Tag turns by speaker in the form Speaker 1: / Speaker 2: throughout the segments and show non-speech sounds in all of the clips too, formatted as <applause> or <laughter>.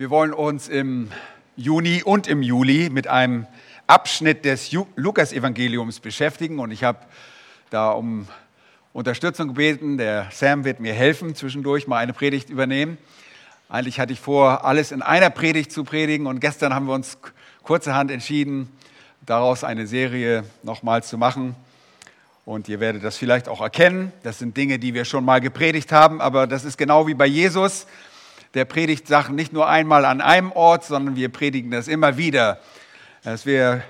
Speaker 1: Wir wollen uns im Juni und im Juli mit einem Abschnitt des Lukas-Evangeliums beschäftigen und ich habe da um Unterstützung gebeten. Der Sam wird mir helfen, zwischendurch mal eine Predigt übernehmen. Eigentlich hatte ich vor, alles in einer Predigt zu predigen und gestern haben wir uns kurzerhand entschieden, daraus eine Serie nochmal zu machen. Und ihr werdet das vielleicht auch erkennen. Das sind Dinge, die wir schon mal gepredigt haben, aber das ist genau wie bei Jesus der predigt Sachen nicht nur einmal an einem Ort, sondern wir predigen das immer wieder. Es wäre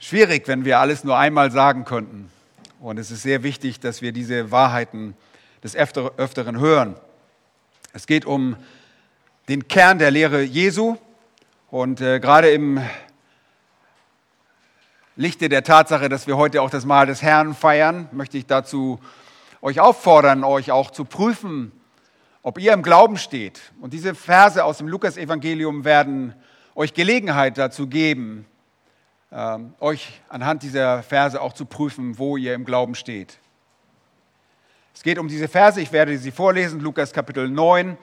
Speaker 1: schwierig, wenn wir alles nur einmal sagen könnten. Und es ist sehr wichtig, dass wir diese Wahrheiten des Öfteren hören. Es geht um den Kern der Lehre Jesu und äh, gerade im Lichte der Tatsache, dass wir heute auch das Mahl des Herrn feiern, möchte ich dazu euch auffordern, euch auch zu prüfen, ob ihr im Glauben steht. Und diese Verse aus dem Lukas-Evangelium werden euch Gelegenheit dazu geben, äh, euch anhand dieser Verse auch zu prüfen, wo ihr im Glauben steht. Es geht um diese Verse, ich werde sie vorlesen, Lukas Kapitel 9,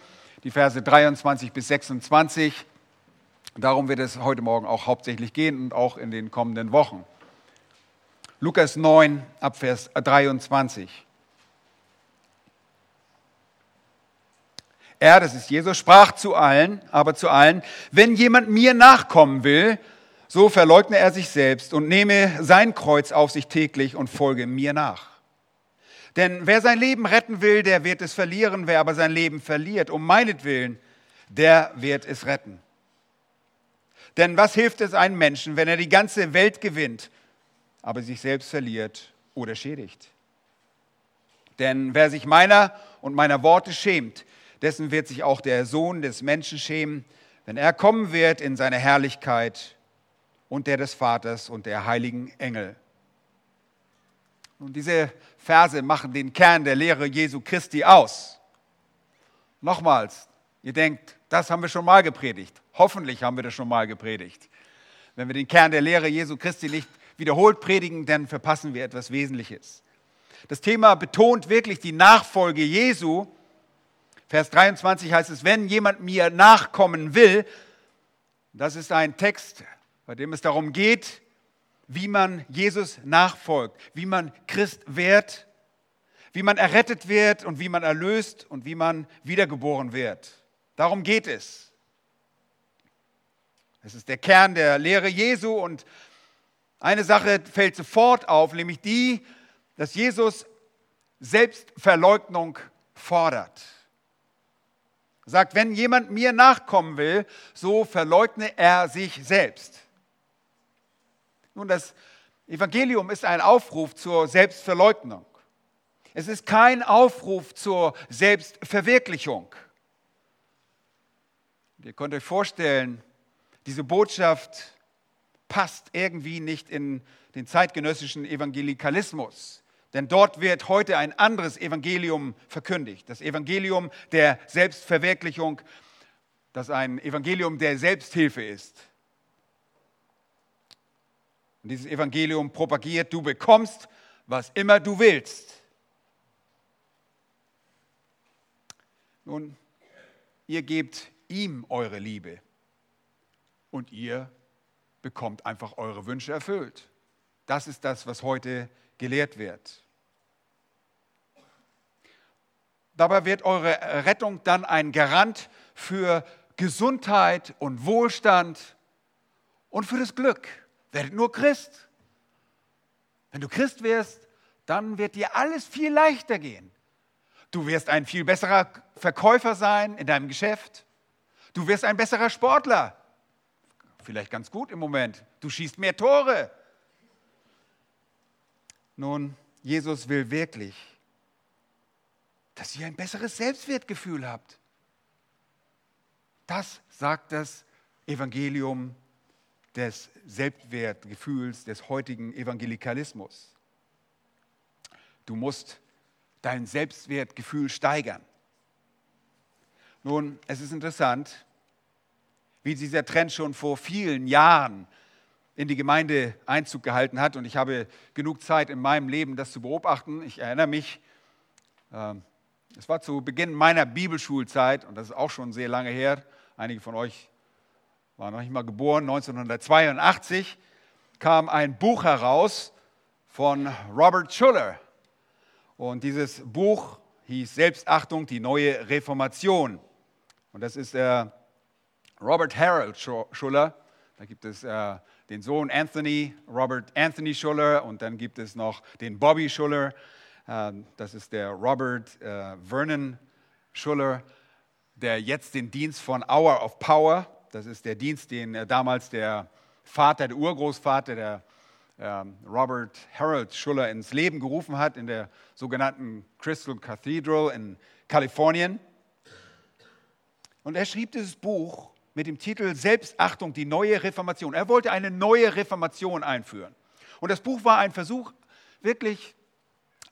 Speaker 1: die Verse 23 bis 26. Darum wird es heute Morgen auch hauptsächlich gehen und auch in den kommenden Wochen. Lukas 9 ab Vers 23. Er, das ist Jesus, sprach zu allen, aber zu allen, wenn jemand mir nachkommen will, so verleugne er sich selbst und nehme sein Kreuz auf sich täglich und folge mir nach. Denn wer sein Leben retten will, der wird es verlieren. Wer aber sein Leben verliert, um meinetwillen, der wird es retten. Denn was hilft es einem Menschen, wenn er die ganze Welt gewinnt, aber sich selbst verliert oder schädigt? Denn wer sich meiner und meiner Worte schämt, dessen wird sich auch der Sohn des Menschen schämen, wenn er kommen wird in seine Herrlichkeit und der des Vaters und der heiligen Engel. Und diese Verse machen den Kern der Lehre Jesu Christi aus. Nochmals, ihr denkt, das haben wir schon mal gepredigt. Hoffentlich haben wir das schon mal gepredigt. Wenn wir den Kern der Lehre Jesu Christi nicht wiederholt predigen, dann verpassen wir etwas Wesentliches. Das Thema betont wirklich die Nachfolge Jesu Vers 23 heißt es, wenn jemand mir nachkommen will, das ist ein Text, bei dem es darum geht, wie man Jesus nachfolgt, wie man Christ wird, wie man errettet wird und wie man erlöst und wie man wiedergeboren wird. Darum geht es. Es ist der Kern der Lehre Jesu und eine Sache fällt sofort auf, nämlich die, dass Jesus Selbstverleugnung fordert sagt, wenn jemand mir nachkommen will, so verleugne er sich selbst. Nun, das Evangelium ist ein Aufruf zur Selbstverleugnung. Es ist kein Aufruf zur Selbstverwirklichung. ihr könnt euch vorstellen, diese Botschaft passt irgendwie nicht in den zeitgenössischen Evangelikalismus. Denn dort wird heute ein anderes Evangelium verkündigt. Das Evangelium der Selbstverwirklichung, das ein Evangelium der Selbsthilfe ist. Und dieses Evangelium propagiert, du bekommst, was immer du willst. Nun, ihr gebt ihm eure Liebe und ihr bekommt einfach eure Wünsche erfüllt. Das ist das, was heute gelehrt wird. Dabei wird eure Rettung dann ein Garant für Gesundheit und Wohlstand und für das Glück. Werdet nur Christ. Wenn du Christ wirst, dann wird dir alles viel leichter gehen. Du wirst ein viel besserer Verkäufer sein in deinem Geschäft. Du wirst ein besserer Sportler. Vielleicht ganz gut im Moment. Du schießt mehr Tore. Nun, Jesus will wirklich, dass ihr ein besseres Selbstwertgefühl habt. Das sagt das Evangelium des Selbstwertgefühls des heutigen Evangelikalismus. Du musst dein Selbstwertgefühl steigern. Nun, es ist interessant, wie dieser Trend schon vor vielen Jahren in die Gemeinde Einzug gehalten hat. Und ich habe genug Zeit in meinem Leben, das zu beobachten. Ich erinnere mich, ähm, es war zu Beginn meiner Bibelschulzeit, und das ist auch schon sehr lange her, einige von euch waren noch nicht mal geboren, 1982 kam ein Buch heraus von Robert Schuller. Und dieses Buch hieß Selbstachtung, die neue Reformation. Und das ist äh, Robert Harold Schuller. Da gibt es äh, den Sohn Anthony, Robert Anthony Schuller und dann gibt es noch den Bobby Schuller. Äh, das ist der Robert äh, Vernon Schuller, der jetzt den Dienst von Hour of Power, das ist der Dienst, den äh, damals der Vater, der Urgroßvater, der ähm, Robert Harold Schuller ins Leben gerufen hat in der sogenannten Crystal Cathedral in Kalifornien. Und er schrieb dieses Buch mit dem Titel Selbstachtung, die neue Reformation. Er wollte eine neue Reformation einführen. Und das Buch war ein Versuch, wirklich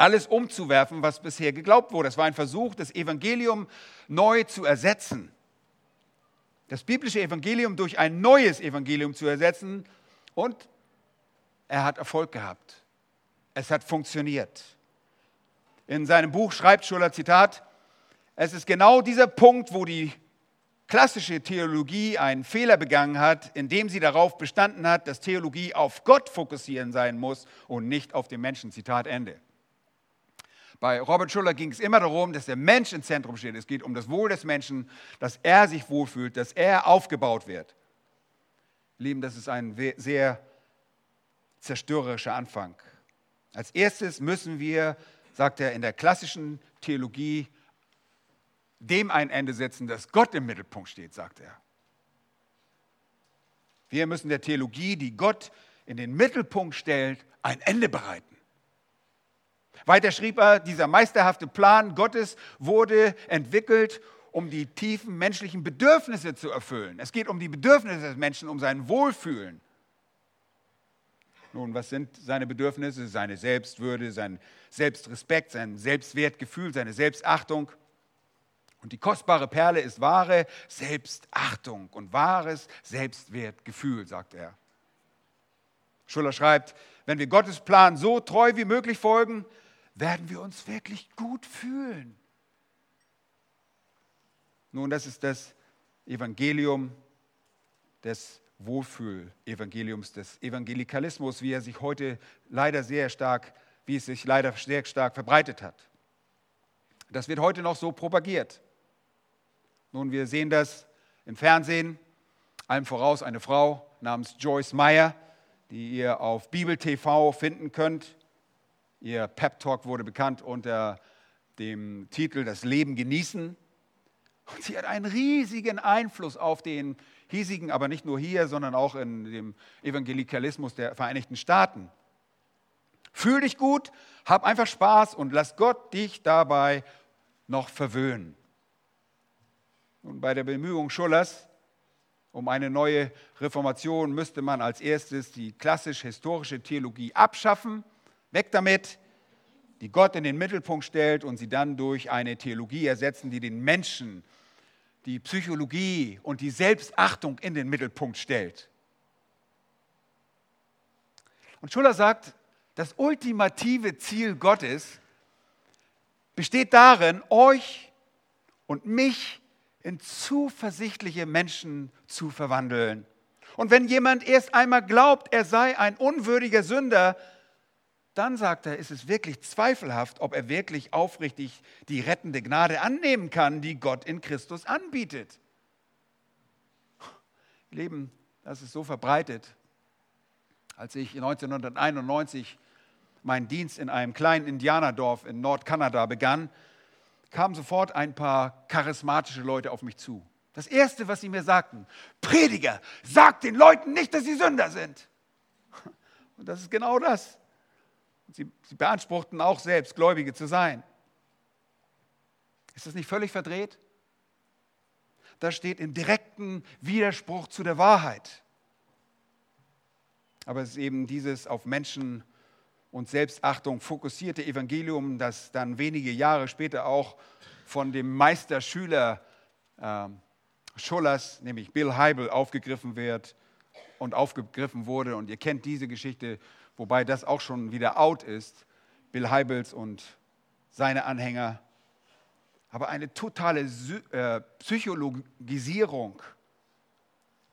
Speaker 1: alles umzuwerfen, was bisher geglaubt wurde. Es war ein Versuch, das Evangelium neu zu ersetzen. Das biblische Evangelium durch ein neues Evangelium zu ersetzen. Und er hat Erfolg gehabt. Es hat funktioniert. In seinem Buch schreibt Schuller Zitat, es ist genau dieser Punkt, wo die klassische Theologie einen Fehler begangen hat, indem sie darauf bestanden hat, dass Theologie auf Gott fokussieren sein muss und nicht auf den Menschen. Zitat Ende. Bei Robert Schuller ging es immer darum, dass der Mensch im Zentrum steht. Es geht um das Wohl des Menschen, dass er sich wohlfühlt, dass er aufgebaut wird. Lieben, das ist ein sehr zerstörerischer Anfang. Als erstes müssen wir, sagt er, in der klassischen Theologie dem ein Ende setzen, dass Gott im Mittelpunkt steht, sagt er. Wir müssen der Theologie, die Gott in den Mittelpunkt stellt, ein Ende bereiten. Weiter schrieb er, dieser meisterhafte Plan Gottes wurde entwickelt, um die tiefen menschlichen Bedürfnisse zu erfüllen. Es geht um die Bedürfnisse des Menschen, um sein Wohlfühlen. Nun, was sind seine Bedürfnisse? Seine Selbstwürde, sein Selbstrespekt, sein Selbstwertgefühl, seine Selbstachtung. Und die kostbare Perle ist wahre Selbstachtung und wahres Selbstwertgefühl, sagt er. Schuller schreibt, wenn wir Gottes Plan so treu wie möglich folgen, werden wir uns wirklich gut fühlen. Nun, das ist das Evangelium des Wohlfühl-Evangeliums, des Evangelikalismus, wie er sich heute leider sehr stark, wie es sich leider sehr stark verbreitet hat. Das wird heute noch so propagiert. Nun, wir sehen das im Fernsehen, allem voraus eine Frau namens Joyce Meyer, die ihr auf Bibel TV finden könnt. Ihr Pep Talk wurde bekannt unter dem Titel Das Leben genießen. Und sie hat einen riesigen Einfluss auf den hiesigen, aber nicht nur hier, sondern auch in dem Evangelikalismus der Vereinigten Staaten. Fühl dich gut, hab einfach Spaß und lass Gott dich dabei noch verwöhnen. Und bei der Bemühung Schullers um eine neue Reformation müsste man als erstes die klassisch-historische Theologie abschaffen Weg damit, die Gott in den Mittelpunkt stellt und sie dann durch eine Theologie ersetzen, die den Menschen, die Psychologie und die Selbstachtung in den Mittelpunkt stellt. Und Schuller sagt, das ultimative Ziel Gottes besteht darin, euch und mich in zuversichtliche Menschen zu verwandeln. Und wenn jemand erst einmal glaubt, er sei ein unwürdiger Sünder, dann sagt er, ist es wirklich zweifelhaft, ob er wirklich aufrichtig die rettende Gnade annehmen kann, die Gott in Christus anbietet. Leben, das ist so verbreitet. Als ich 1991 meinen Dienst in einem kleinen Indianerdorf in Nordkanada begann, kamen sofort ein paar charismatische Leute auf mich zu. Das Erste, was sie mir sagten, Prediger, sag den Leuten nicht, dass sie Sünder sind. Und das ist genau das. Sie, sie beanspruchten auch selbst, Gläubige zu sein. Ist das nicht völlig verdreht? Das steht in direktem Widerspruch zu der Wahrheit. Aber es ist eben dieses auf Menschen und Selbstachtung fokussierte Evangelium, das dann wenige Jahre später auch von dem Meisterschüler äh, Schullers, nämlich Bill Heibel, aufgegriffen wird und aufgegriffen wurde. Und ihr kennt diese Geschichte wobei das auch schon wieder out ist. Bill Heibels und seine Anhänger aber eine totale äh, Psychologisierung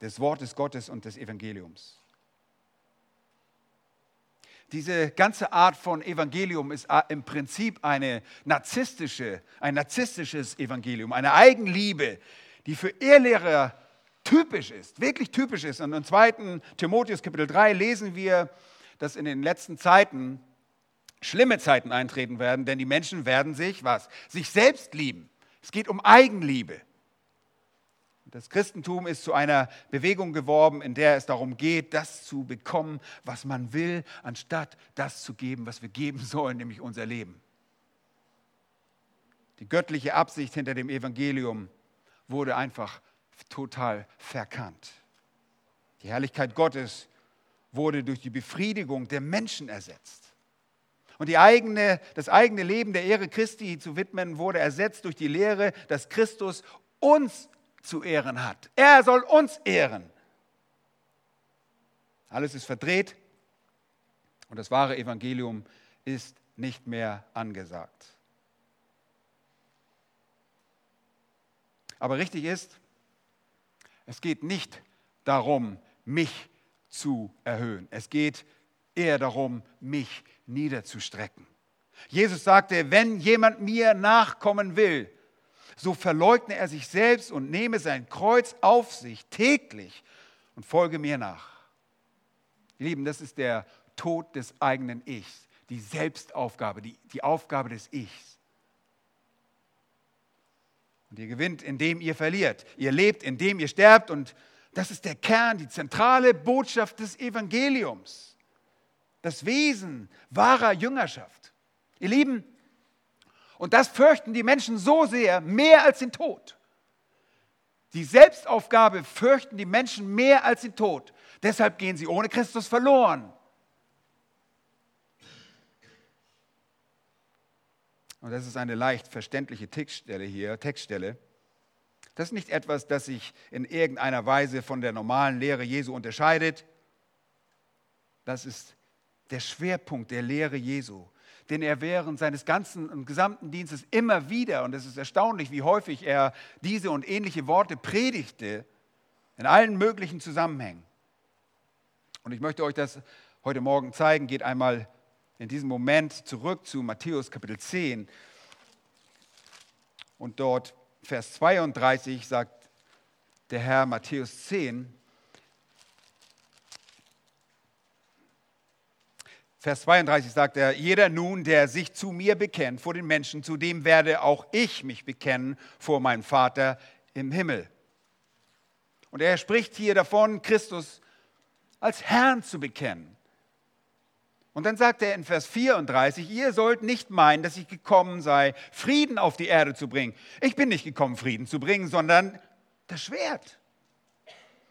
Speaker 1: des Wortes Gottes und des Evangeliums. Diese ganze Art von Evangelium ist äh, im Prinzip eine narzisstische, ein narzisstisches Evangelium, eine Eigenliebe, die für Ehrlehrer typisch ist, wirklich typisch ist. Und im 2. Timotheus Kapitel 3 lesen wir, dass in den letzten Zeiten schlimme Zeiten eintreten werden, denn die Menschen werden sich was? Sich selbst lieben. Es geht um Eigenliebe. Das Christentum ist zu einer Bewegung geworden, in der es darum geht, das zu bekommen, was man will, anstatt das zu geben, was wir geben sollen, nämlich unser Leben. Die göttliche Absicht hinter dem Evangelium wurde einfach total verkannt. Die Herrlichkeit Gottes wurde durch die Befriedigung der Menschen ersetzt. Und eigene, das eigene Leben der Ehre Christi zu widmen, wurde ersetzt durch die Lehre, dass Christus uns zu ehren hat. Er soll uns ehren. Alles ist verdreht und das wahre Evangelium ist nicht mehr angesagt. Aber richtig ist, es geht nicht darum, mich zu erhöhen. Es geht eher darum, mich niederzustrecken. Jesus sagte, wenn jemand mir nachkommen will, so verleugne er sich selbst und nehme sein Kreuz auf sich täglich und folge mir nach. Ihr Lieben, das ist der Tod des eigenen Ichs, die Selbstaufgabe, die, die Aufgabe des Ichs. Und ihr gewinnt, indem ihr verliert. Ihr lebt, indem ihr sterbt. Und das ist der Kern, die zentrale Botschaft des Evangeliums. Das Wesen wahrer Jüngerschaft. Ihr Lieben, und das fürchten die Menschen so sehr, mehr als den Tod. Die Selbstaufgabe fürchten die Menschen mehr als den Tod. Deshalb gehen sie ohne Christus verloren. Und das ist eine leicht verständliche Textstelle hier, Textstelle. Das ist nicht etwas, das sich in irgendeiner Weise von der normalen Lehre Jesu unterscheidet. Das ist der Schwerpunkt der Lehre Jesu, den er während seines ganzen und gesamten Dienstes immer wieder, und es ist erstaunlich, wie häufig er diese und ähnliche Worte predigte, in allen möglichen Zusammenhängen. Und ich möchte euch das heute Morgen zeigen. Geht einmal in diesem Moment zurück zu Matthäus Kapitel 10 und dort Vers 32 sagt der Herr Matthäus 10, Vers 32 sagt er, jeder nun, der sich zu mir bekennt vor den Menschen, zu dem werde auch ich mich bekennen vor meinem Vater im Himmel. Und er spricht hier davon, Christus als Herrn zu bekennen. Und dann sagt er in Vers 34, ihr sollt nicht meinen, dass ich gekommen sei, Frieden auf die Erde zu bringen. Ich bin nicht gekommen, Frieden zu bringen, sondern das Schwert.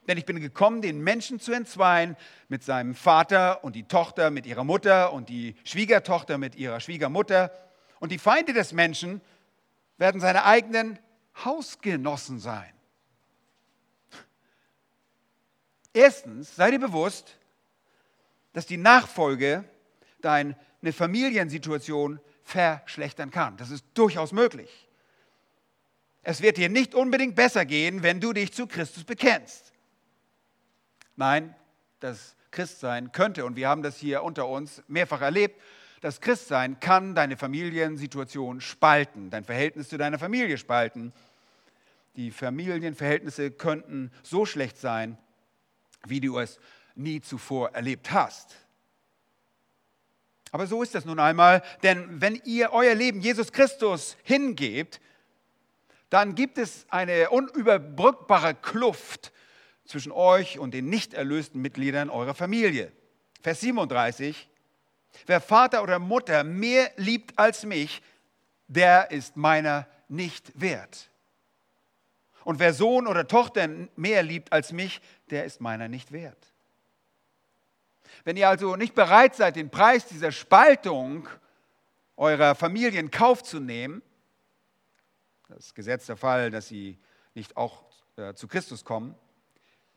Speaker 1: Denn ich bin gekommen, den Menschen zu entzweien mit seinem Vater und die Tochter mit ihrer Mutter und die Schwiegertochter mit ihrer Schwiegermutter. Und die Feinde des Menschen werden seine eigenen Hausgenossen sein. Erstens, sei dir bewusst, dass die Nachfolge deine Familiensituation verschlechtern kann. Das ist durchaus möglich. Es wird dir nicht unbedingt besser gehen, wenn du dich zu Christus bekennst. Nein, das Christsein könnte, und wir haben das hier unter uns mehrfach erlebt, das Christsein kann deine Familiensituation spalten, dein Verhältnis zu deiner Familie spalten. Die Familienverhältnisse könnten so schlecht sein, wie du es nie zuvor erlebt hast. Aber so ist das nun einmal, denn wenn ihr euer Leben Jesus Christus hingebt, dann gibt es eine unüberbrückbare Kluft zwischen euch und den nicht erlösten Mitgliedern eurer Familie. Vers 37, wer Vater oder Mutter mehr liebt als mich, der ist meiner nicht wert. Und wer Sohn oder Tochter mehr liebt als mich, der ist meiner nicht wert. Wenn ihr also nicht bereit seid, den Preis dieser Spaltung eurer Familie in Kauf zu nehmen, das Gesetz der Fall, dass sie nicht auch äh, zu Christus kommen,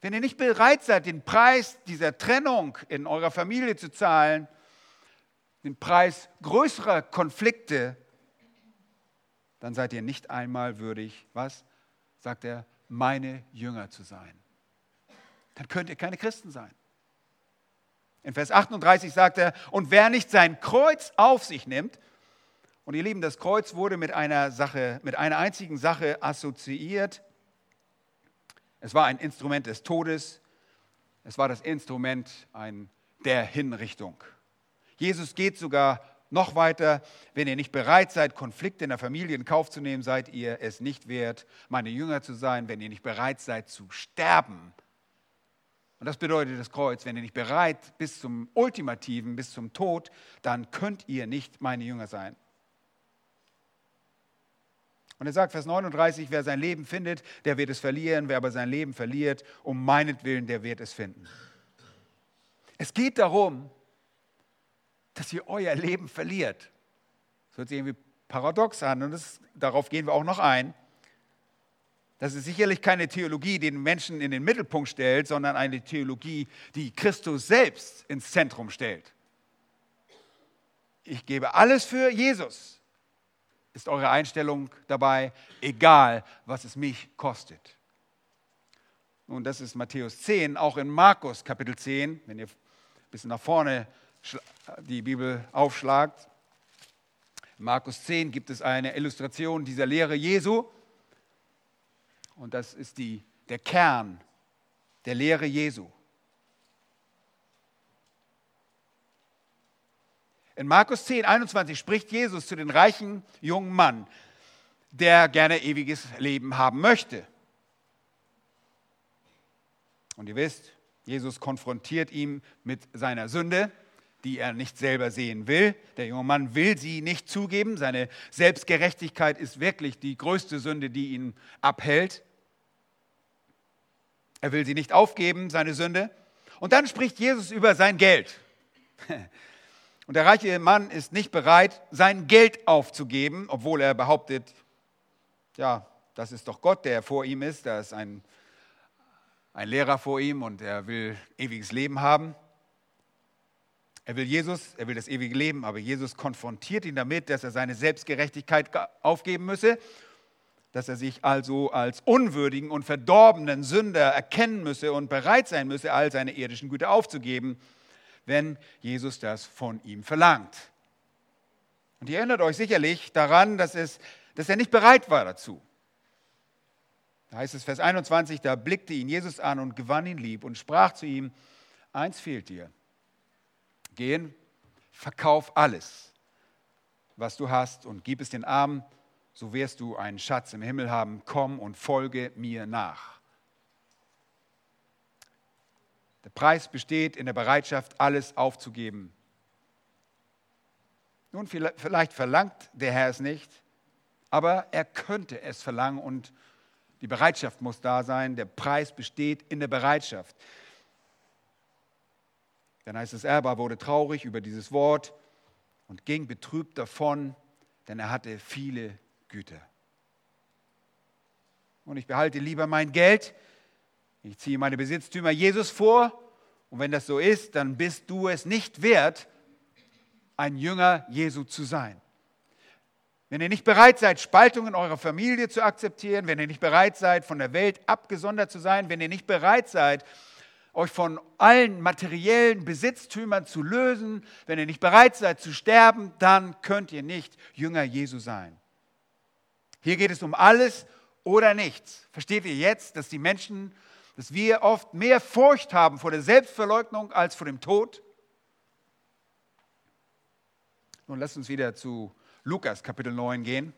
Speaker 1: wenn ihr nicht bereit seid, den Preis dieser Trennung in eurer Familie zu zahlen, den Preis größerer Konflikte, dann seid ihr nicht einmal würdig, was? Sagt er, meine Jünger zu sein. Dann könnt ihr keine Christen sein. In Vers 38 sagt er, und wer nicht sein Kreuz auf sich nimmt, und ihr Lieben, das Kreuz wurde mit einer Sache, mit einer einzigen Sache assoziiert. Es war ein Instrument des Todes. Es war das Instrument ein, der Hinrichtung. Jesus geht sogar noch weiter, wenn ihr nicht bereit seid, Konflikte in der Familie in Kauf zu nehmen, seid ihr es nicht wert, meine Jünger zu sein, wenn ihr nicht bereit seid zu sterben. Und das bedeutet das Kreuz, wenn ihr nicht bereit bis zum Ultimativen, bis zum Tod, dann könnt ihr nicht meine Jünger sein. Und er sagt, Vers 39, wer sein Leben findet, der wird es verlieren, wer aber sein Leben verliert, um meinetwillen, der wird es finden. Es geht darum, dass ihr euer Leben verliert. Das hört sich irgendwie paradox an und das, darauf gehen wir auch noch ein. Das ist sicherlich keine Theologie, die den Menschen in den Mittelpunkt stellt, sondern eine Theologie, die Christus selbst ins Zentrum stellt. Ich gebe alles für Jesus. Ist eure Einstellung dabei, egal was es mich kostet. Nun, das ist Matthäus 10, auch in Markus Kapitel 10, wenn ihr ein bisschen nach vorne die Bibel aufschlagt. In Markus 10 gibt es eine Illustration dieser Lehre Jesu. Und das ist die, der Kern der Lehre Jesu. In Markus 10, 21 spricht Jesus zu den reichen jungen Mann, der gerne ewiges Leben haben möchte. Und ihr wisst, Jesus konfrontiert ihn mit seiner Sünde die er nicht selber sehen will. Der junge Mann will sie nicht zugeben. Seine Selbstgerechtigkeit ist wirklich die größte Sünde, die ihn abhält. Er will sie nicht aufgeben, seine Sünde. Und dann spricht Jesus über sein Geld. <laughs> Und der reiche Mann ist nicht bereit, sein Geld aufzugeben, obwohl er behauptet, ja, das ist doch Gott, der vor ihm ist, da ist ein, ein Lehrer vor ihm und er will ewiges Leben haben. Er will Jesus, er will das ewige Leben, aber Jesus konfrontiert ihn damit, dass er seine Selbstgerechtigkeit aufgeben müsse, dass er sich also als unwürdigen und verdorbenen Sünder erkennen müsse und bereit sein müsse, all seine irdischen Güter aufzugeben, wenn Jesus das von ihm verlangt. Und ihr erinnert euch sicherlich daran, dass, es, dass er nicht bereit war dazu. Da heißt es Vers 21, da blickte ihn Jesus an und gewann ihn lieb und sprach zu ihm, eins fehlt dir gehen, verkauf alles, was du hast und gib es den Armen, so wirst du einen Schatz im Himmel haben. Komm und folge mir nach. Der Preis besteht in der Bereitschaft, alles aufzugeben. Nun, vielleicht verlangt der Herr es nicht, aber er könnte es verlangen und die Bereitschaft muss da sein. Der Preis besteht in der Bereitschaft. Dann heißt es, er wurde traurig über dieses Wort und ging betrübt davon, denn er hatte viele Güter. Und ich behalte lieber mein Geld, ich ziehe meine Besitztümer Jesus vor und wenn das so ist, dann bist du es nicht wert, ein Jünger Jesu zu sein. Wenn ihr nicht bereit seid, Spaltung in eurer Familie zu akzeptieren, wenn ihr nicht bereit seid, von der Welt abgesondert zu sein, wenn ihr nicht bereit seid, euch von allen materiellen Besitztümern zu lösen, wenn ihr nicht bereit seid zu sterben, dann könnt ihr nicht Jünger Jesu sein. Hier geht es um alles oder nichts. Versteht ihr jetzt, dass die Menschen, dass wir oft mehr Furcht haben vor der Selbstverleugnung als vor dem Tod? Nun lasst uns wieder zu Lukas Kapitel 9 gehen.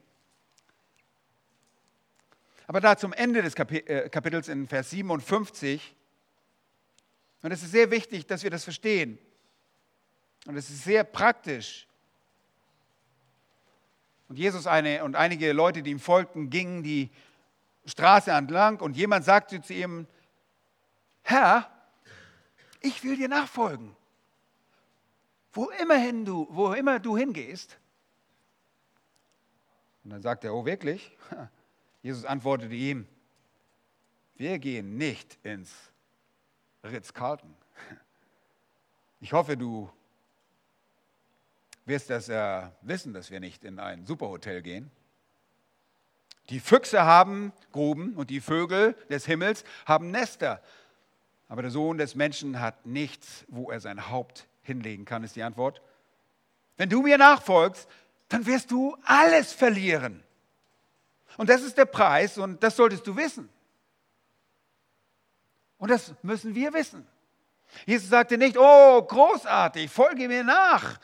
Speaker 1: Aber da zum Ende des äh, Kapitels in Vers 57 und es ist sehr wichtig, dass wir das verstehen. Und es ist sehr praktisch. Und Jesus eine, und einige Leute, die ihm folgten, gingen die Straße entlang und jemand sagte zu ihm, Herr, ich will dir nachfolgen. Wo immerhin du, wo immer du hingehst. Und dann sagte er, oh wirklich? <laughs> Jesus antwortete ihm, wir gehen nicht ins Ritz-Carlton. Ich hoffe, du wirst das äh, wissen, dass wir nicht in ein Superhotel gehen. Die Füchse haben Gruben und die Vögel des Himmels haben Nester. Aber der Sohn des Menschen hat nichts, wo er sein Haupt hinlegen kann, ist die Antwort. Wenn du mir nachfolgst, dann wirst du alles verlieren. Und das ist der Preis und das solltest du wissen. Und das müssen wir wissen. Jesus sagte nicht, oh, großartig, folge mir nach.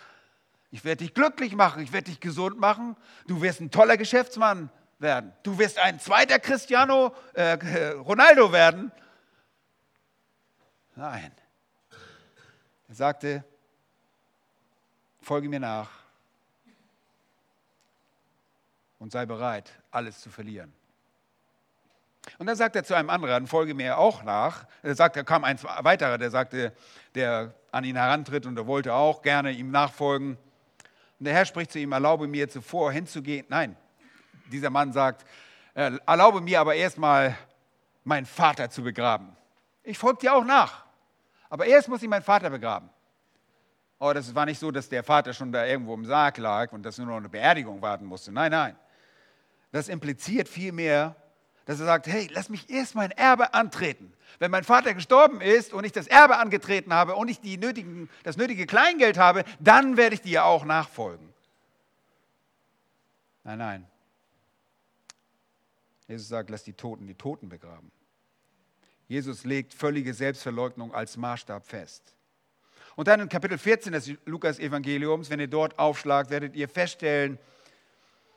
Speaker 1: Ich werde dich glücklich machen, ich werde dich gesund machen, du wirst ein toller Geschäftsmann werden, du wirst ein zweiter Cristiano äh, Ronaldo werden. Nein. Er sagte, folge mir nach und sei bereit, alles zu verlieren. Und dann sagt er zu einem anderen, folge mir auch nach. Er sagt, da kam ein weiterer, der sagte, der an ihn herantritt und er wollte auch gerne ihm nachfolgen. Und der Herr spricht zu ihm, erlaube mir zuvor hinzugehen. Nein, dieser Mann sagt, äh, erlaube mir aber erstmal meinen Vater zu begraben. Ich folge dir auch nach, aber erst muss ich meinen Vater begraben. Oh, das war nicht so, dass der Vater schon da irgendwo im Sarg lag und dass nur noch eine Beerdigung warten musste. Nein, nein. Das impliziert vielmehr, dass er sagt, hey, lass mich erst mein Erbe antreten. Wenn mein Vater gestorben ist und ich das Erbe angetreten habe und ich die nötigen, das nötige Kleingeld habe, dann werde ich dir auch nachfolgen. Nein, nein. Jesus sagt, lass die Toten die Toten begraben. Jesus legt völlige Selbstverleugnung als Maßstab fest. Und dann in Kapitel 14 des Lukas-Evangeliums, wenn ihr dort aufschlagt, werdet ihr feststellen,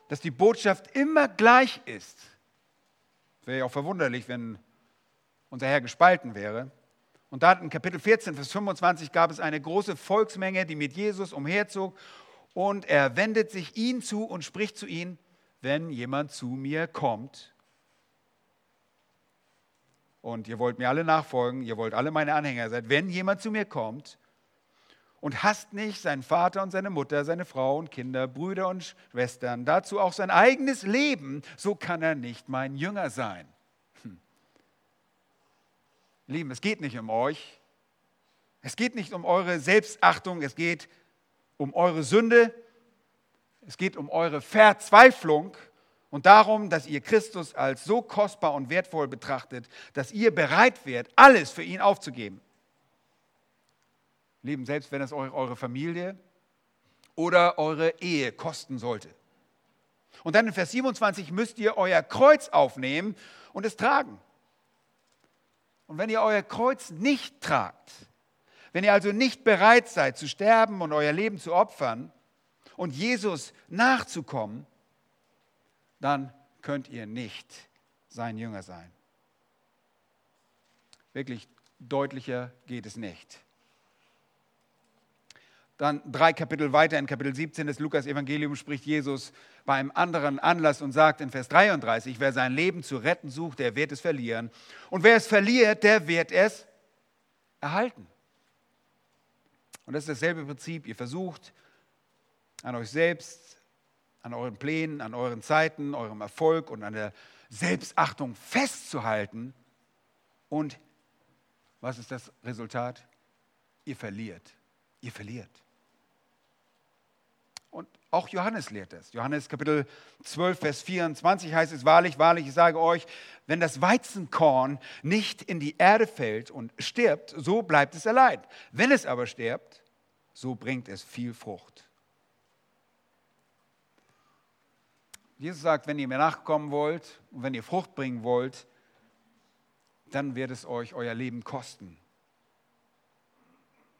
Speaker 1: dass die Botschaft immer gleich ist. Wäre ja auch verwunderlich, wenn unser Herr gespalten wäre. Und da in Kapitel 14, Vers 25 gab es eine große Volksmenge, die mit Jesus umherzog. Und er wendet sich ihnen zu und spricht zu ihnen, wenn jemand zu mir kommt. Und ihr wollt mir alle nachfolgen, ihr wollt alle meine Anhänger sein. Wenn jemand zu mir kommt und hasst nicht seinen Vater und seine Mutter, seine Frau und Kinder, Brüder und Schwestern, dazu auch sein eigenes Leben, so kann er nicht mein Jünger sein. Hm. Lieben, es geht nicht um euch. Es geht nicht um eure Selbstachtung, es geht um eure Sünde, es geht um eure Verzweiflung und darum, dass ihr Christus als so kostbar und wertvoll betrachtet, dass ihr bereit wärt, alles für ihn aufzugeben. Lieben, selbst wenn es eure Familie oder eure Ehe kosten sollte. Und dann in Vers 27 müsst ihr euer Kreuz aufnehmen und es tragen. Und wenn ihr euer Kreuz nicht tragt, wenn ihr also nicht bereit seid zu sterben und euer Leben zu opfern und Jesus nachzukommen, dann könnt ihr nicht sein Jünger sein. Wirklich deutlicher geht es nicht. Dann drei Kapitel weiter, in Kapitel 17 des Lukas-Evangeliums spricht Jesus bei einem anderen Anlass und sagt in Vers 33, wer sein Leben zu retten sucht, der wird es verlieren. Und wer es verliert, der wird es erhalten. Und das ist dasselbe Prinzip. Ihr versucht an euch selbst, an euren Plänen, an euren Zeiten, eurem Erfolg und an der Selbstachtung festzuhalten. Und was ist das Resultat? Ihr verliert. Ihr verliert. Auch Johannes lehrt es. Johannes Kapitel 12, Vers 24 heißt es, wahrlich, wahrlich, ich sage euch, wenn das Weizenkorn nicht in die Erde fällt und stirbt, so bleibt es allein. Wenn es aber stirbt, so bringt es viel Frucht. Jesus sagt, wenn ihr mir nachkommen wollt und wenn ihr Frucht bringen wollt, dann wird es euch euer Leben kosten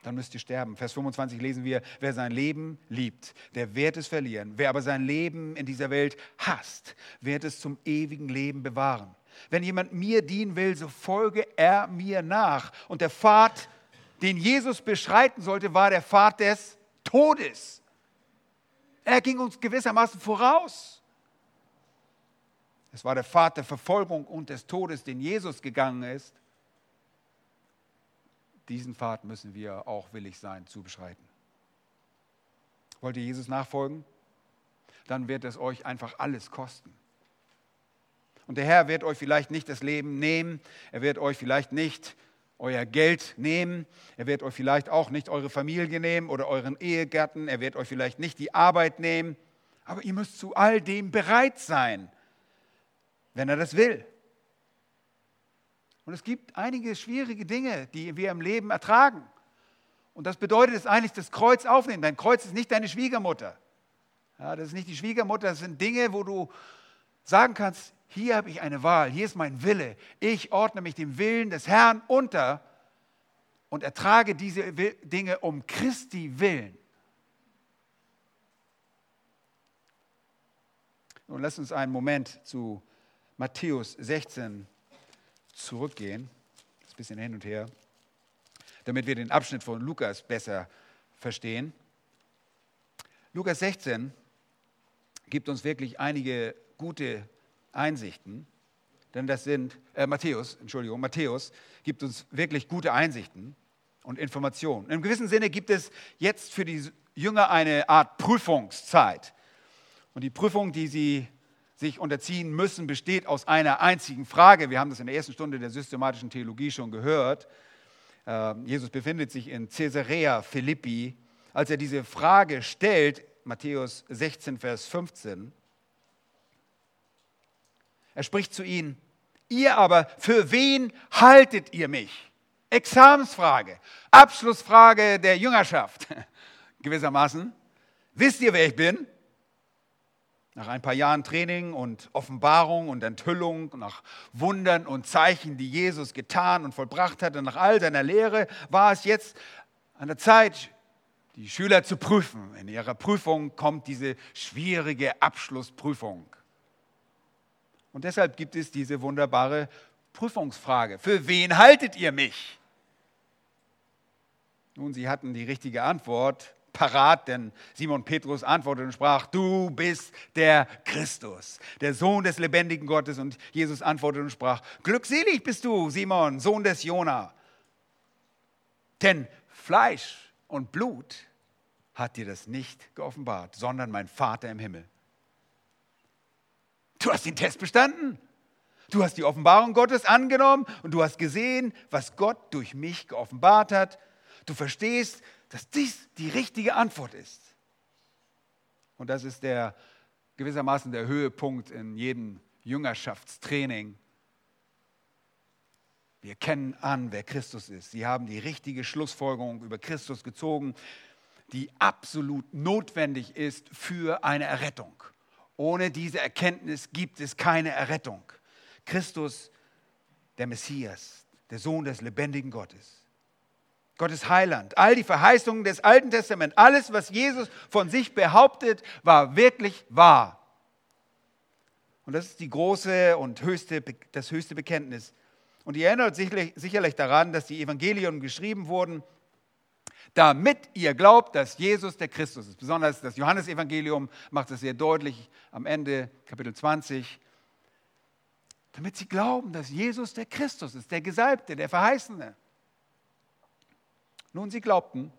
Speaker 1: dann müsst ihr sterben. Vers 25 lesen wir, wer sein Leben liebt, der wird es verlieren. Wer aber sein Leben in dieser Welt hasst, wird es zum ewigen Leben bewahren. Wenn jemand mir dienen will, so folge er mir nach. Und der Pfad, den Jesus beschreiten sollte, war der Pfad des Todes. Er ging uns gewissermaßen voraus. Es war der Pfad der Verfolgung und des Todes, den Jesus gegangen ist diesen Pfad müssen wir auch willig sein zu beschreiten. Wollt ihr Jesus nachfolgen? Dann wird es euch einfach alles kosten. Und der Herr wird euch vielleicht nicht das Leben nehmen, er wird euch vielleicht nicht euer Geld nehmen, er wird euch vielleicht auch nicht eure Familie nehmen oder euren Ehegatten, er wird euch vielleicht nicht die Arbeit nehmen, aber ihr müsst zu all dem bereit sein. wenn er das will. Und es gibt einige schwierige Dinge, die wir im Leben ertragen. Und das bedeutet es eigentlich, das Kreuz aufnehmen. Dein Kreuz ist nicht deine Schwiegermutter. Ja, das ist nicht die Schwiegermutter, das sind Dinge, wo du sagen kannst, hier habe ich eine Wahl, hier ist mein Wille. Ich ordne mich dem Willen des Herrn unter und ertrage diese Dinge um Christi willen. Nun lass uns einen Moment zu Matthäus 16 zurückgehen. Ein bisschen hin und her, damit wir den Abschnitt von Lukas besser verstehen. Lukas 16 gibt uns wirklich einige gute Einsichten, denn das sind, äh, Matthäus, Entschuldigung, Matthäus gibt uns wirklich gute Einsichten und Informationen. Im gewissen Sinne gibt es jetzt für die Jünger eine Art Prüfungszeit. Und die Prüfung, die sie sich unterziehen müssen, besteht aus einer einzigen Frage. Wir haben das in der ersten Stunde der systematischen Theologie schon gehört. Ähm, Jesus befindet sich in Caesarea Philippi. Als er diese Frage stellt, Matthäus 16, Vers 15, er spricht zu ihnen, ihr aber, für wen haltet ihr mich? Examensfrage, Abschlussfrage der Jüngerschaft <laughs> gewissermaßen. Wisst ihr, wer ich bin? Nach ein paar Jahren Training und Offenbarung und Enthüllung, nach Wundern und Zeichen, die Jesus getan und vollbracht hatte, nach all seiner Lehre, war es jetzt an der Zeit, die Schüler zu prüfen. In ihrer Prüfung kommt diese schwierige Abschlussprüfung. Und deshalb gibt es diese wunderbare Prüfungsfrage. Für wen haltet ihr mich? Nun, sie hatten die richtige Antwort parat, denn Simon Petrus antwortete und sprach, du bist der Christus, der Sohn des lebendigen Gottes. Und Jesus antwortete und sprach, glückselig bist du, Simon, Sohn des Jona. Denn Fleisch und Blut hat dir das nicht geoffenbart, sondern mein Vater im Himmel. Du hast den Test bestanden. Du hast die Offenbarung Gottes angenommen und du hast gesehen, was Gott durch mich geoffenbart hat. Du verstehst, dass dies die richtige Antwort ist. Und das ist der gewissermaßen der Höhepunkt in jedem Jüngerschaftstraining. Wir kennen an, wer Christus ist. Sie haben die richtige Schlussfolgerung über Christus gezogen, die absolut notwendig ist für eine Errettung. Ohne diese Erkenntnis gibt es keine Errettung. Christus, der Messias, der Sohn des lebendigen Gottes. Gottes Heiland. All die Verheißungen des Alten Testaments, alles, was Jesus von sich behauptet, war wirklich wahr. Und das ist die große und höchste, das höchste Bekenntnis. Und ihr erinnert sicherlich, sicherlich daran, dass die Evangelien geschrieben wurden, damit ihr glaubt, dass Jesus der Christus ist. Besonders das Johannesevangelium macht es sehr deutlich am Ende, Kapitel 20. Damit sie glauben, dass Jesus der Christus ist, der Gesalbte, der Verheißene. Nun, sie glaubten.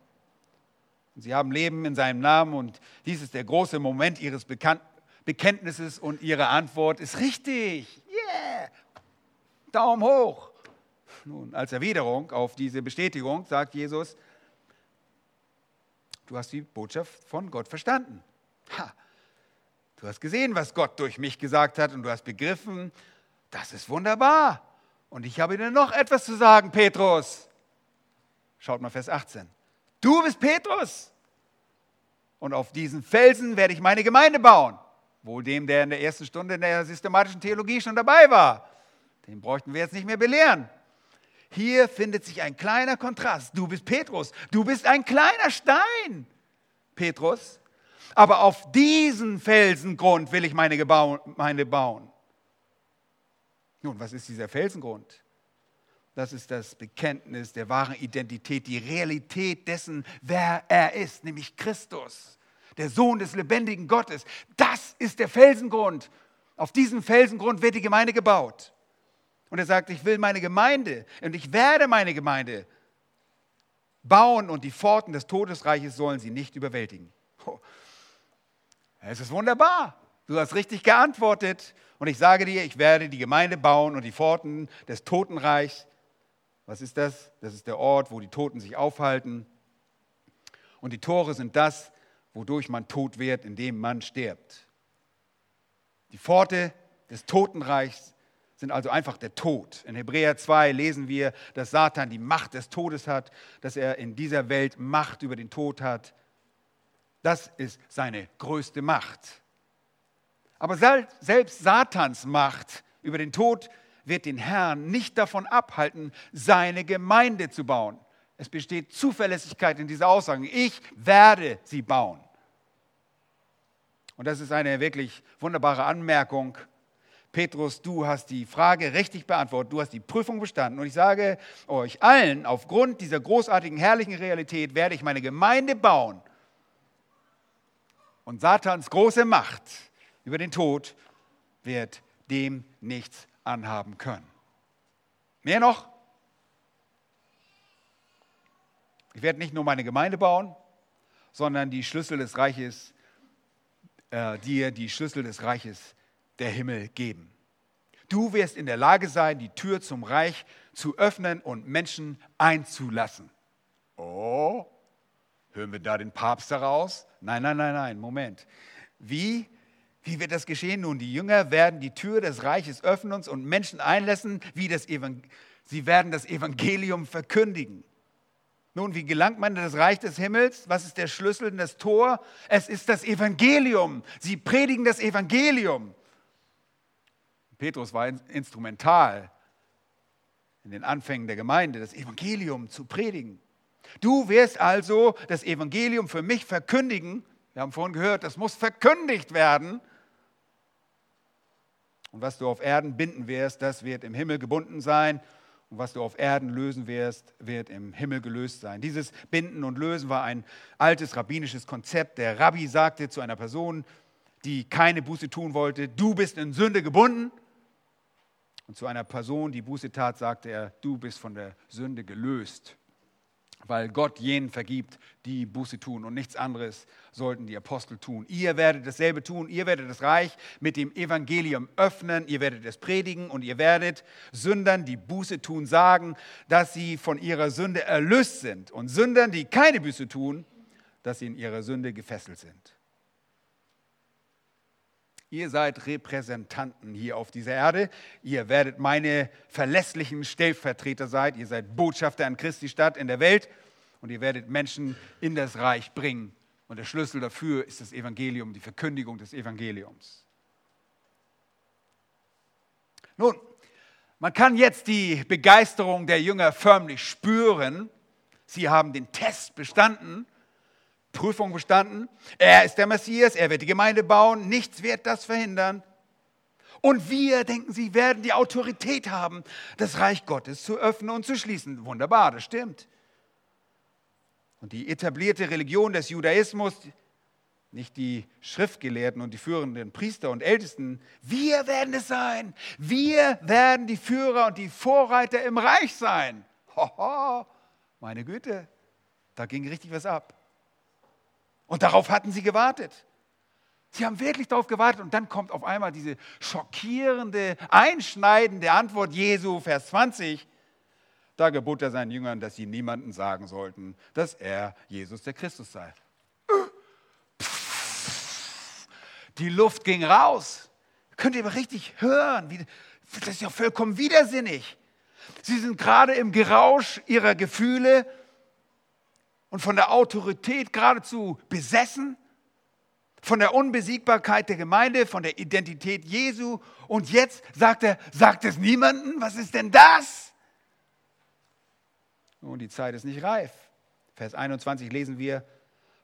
Speaker 1: Und sie haben Leben in seinem Namen und dies ist der große Moment ihres Bekan Bekenntnisses und ihre Antwort ist richtig. Yeah! Daumen hoch. Nun, als Erwiderung auf diese Bestätigung sagt Jesus, du hast die Botschaft von Gott verstanden. Ha. Du hast gesehen, was Gott durch mich gesagt hat und du hast begriffen, das ist wunderbar. Und ich habe dir noch etwas zu sagen, Petrus. Schaut mal Vers 18. Du bist Petrus. Und auf diesen Felsen werde ich meine Gemeinde bauen. Wohl dem, der in der ersten Stunde in der systematischen Theologie schon dabei war. Den bräuchten wir jetzt nicht mehr belehren. Hier findet sich ein kleiner Kontrast. Du bist Petrus. Du bist ein kleiner Stein, Petrus. Aber auf diesen Felsengrund will ich meine Gemeinde bauen. Nun, was ist dieser Felsengrund? Das ist das Bekenntnis der wahren Identität, die Realität dessen, wer er ist, nämlich Christus, der Sohn des lebendigen Gottes. Das ist der Felsengrund. Auf diesem Felsengrund wird die Gemeinde gebaut. Und er sagt, ich will meine Gemeinde und ich werde meine Gemeinde bauen und die Pforten des Todesreiches sollen sie nicht überwältigen. Es ist wunderbar. Du hast richtig geantwortet. Und ich sage dir, ich werde die Gemeinde bauen und die Pforten des Totenreichs was ist das? Das ist der Ort, wo die Toten sich aufhalten. Und die Tore sind das, wodurch man tot wird, indem man stirbt. Die Pforte des Totenreichs sind also einfach der Tod. In Hebräer 2 lesen wir, dass Satan die Macht des Todes hat, dass er in dieser Welt Macht über den Tod hat. Das ist seine größte Macht. Aber selbst Satans Macht über den Tod wird den Herrn nicht davon abhalten, seine Gemeinde zu bauen. Es besteht Zuverlässigkeit in dieser Aussage. Ich werde sie bauen. Und das ist eine wirklich wunderbare Anmerkung. Petrus, du hast die Frage richtig beantwortet, du hast die Prüfung bestanden. Und ich sage euch allen, aufgrund dieser großartigen, herrlichen Realität werde ich meine Gemeinde bauen. Und Satans große Macht über den Tod wird dem nichts anhaben können. Mehr noch, ich werde nicht nur meine Gemeinde bauen, sondern die Schlüssel des Reiches, äh, dir die Schlüssel des Reiches der Himmel geben. Du wirst in der Lage sein, die Tür zum Reich zu öffnen und Menschen einzulassen. Oh, hören wir da den Papst heraus? Nein, nein, nein, nein, Moment. Wie wie wird das geschehen? Nun, die Jünger werden die Tür des Reiches öffnen und Menschen einlassen, wie das sie werden das Evangelium verkündigen. Nun, wie gelangt man in das Reich des Himmels? Was ist der Schlüssel in das Tor? Es ist das Evangelium. Sie predigen das Evangelium. Petrus war instrumental in den Anfängen der Gemeinde, das Evangelium zu predigen. Du wirst also das Evangelium für mich verkündigen. Wir haben vorhin gehört, das muss verkündigt werden. Und was du auf Erden binden wirst, das wird im Himmel gebunden sein. Und was du auf Erden lösen wirst, wird im Himmel gelöst sein. Dieses Binden und Lösen war ein altes rabbinisches Konzept. Der Rabbi sagte zu einer Person, die keine Buße tun wollte, du bist in Sünde gebunden. Und zu einer Person, die Buße tat, sagte er, du bist von der Sünde gelöst weil Gott jenen vergibt, die Buße tun. Und nichts anderes sollten die Apostel tun. Ihr werdet dasselbe tun. Ihr werdet das Reich mit dem Evangelium öffnen. Ihr werdet es predigen und ihr werdet Sündern, die Buße tun, sagen, dass sie von ihrer Sünde erlöst sind. Und Sündern, die keine Buße tun, dass sie in ihrer Sünde gefesselt sind. Ihr seid Repräsentanten hier auf dieser Erde. Ihr werdet meine verlässlichen Stellvertreter sein. Ihr seid Botschafter an Christi Stadt in der Welt und ihr werdet Menschen in das Reich bringen. Und der Schlüssel dafür ist das Evangelium, die Verkündigung des Evangeliums. Nun, man kann jetzt die Begeisterung der Jünger förmlich spüren. Sie haben den Test bestanden Prüfung bestanden. Er ist der Messias, er wird die Gemeinde bauen, nichts wird das verhindern. Und wir, denken sie, werden die Autorität haben, das Reich Gottes zu öffnen und zu schließen. Wunderbar, das stimmt. Und die etablierte Religion des Judaismus, nicht die Schriftgelehrten und die führenden Priester und Ältesten, wir werden es sein. Wir werden die Führer und die Vorreiter im Reich sein. Hoho, meine Güte, da ging richtig was ab. Und darauf hatten sie gewartet. Sie haben wirklich darauf gewartet und dann kommt auf einmal diese schockierende, einschneidende Antwort Jesu, Vers 20. Da gebot er seinen Jüngern, dass sie niemandem sagen sollten, dass er Jesus der Christus sei. Die Luft ging raus. Könnt ihr aber richtig hören. Das ist ja vollkommen widersinnig. Sie sind gerade im Gerausch ihrer Gefühle und von der Autorität geradezu besessen, von der Unbesiegbarkeit der Gemeinde, von der Identität Jesu. Und jetzt sagt er, sagt es niemandem, was ist denn das? Und die Zeit ist nicht reif. Vers 21 lesen wir,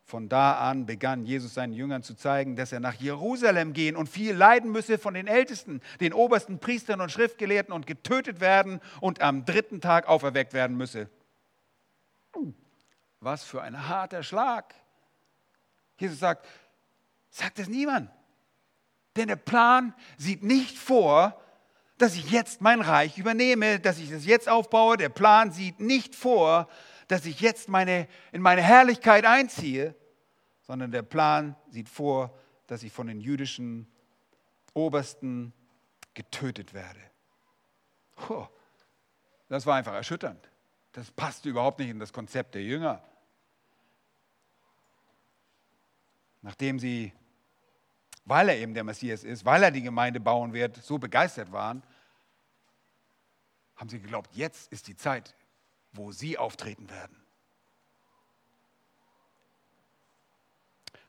Speaker 1: von da an begann Jesus seinen Jüngern zu zeigen, dass er nach Jerusalem gehen und viel leiden müsse von den Ältesten, den obersten Priestern und Schriftgelehrten und getötet werden und am dritten Tag auferweckt werden müsse. Was für ein harter Schlag. Jesus sagt, sagt es niemand. Denn der Plan sieht nicht vor, dass ich jetzt mein Reich übernehme, dass ich es jetzt aufbaue. Der Plan sieht nicht vor, dass ich jetzt meine, in meine Herrlichkeit einziehe, sondern der Plan sieht vor, dass ich von den jüdischen Obersten getötet werde. Puh, das war einfach erschütternd. Das passte überhaupt nicht in das Konzept der Jünger. Nachdem sie weil er eben der Messias ist, weil er die Gemeinde bauen wird, so begeistert waren, haben sie geglaubt, jetzt ist die Zeit, wo sie auftreten werden.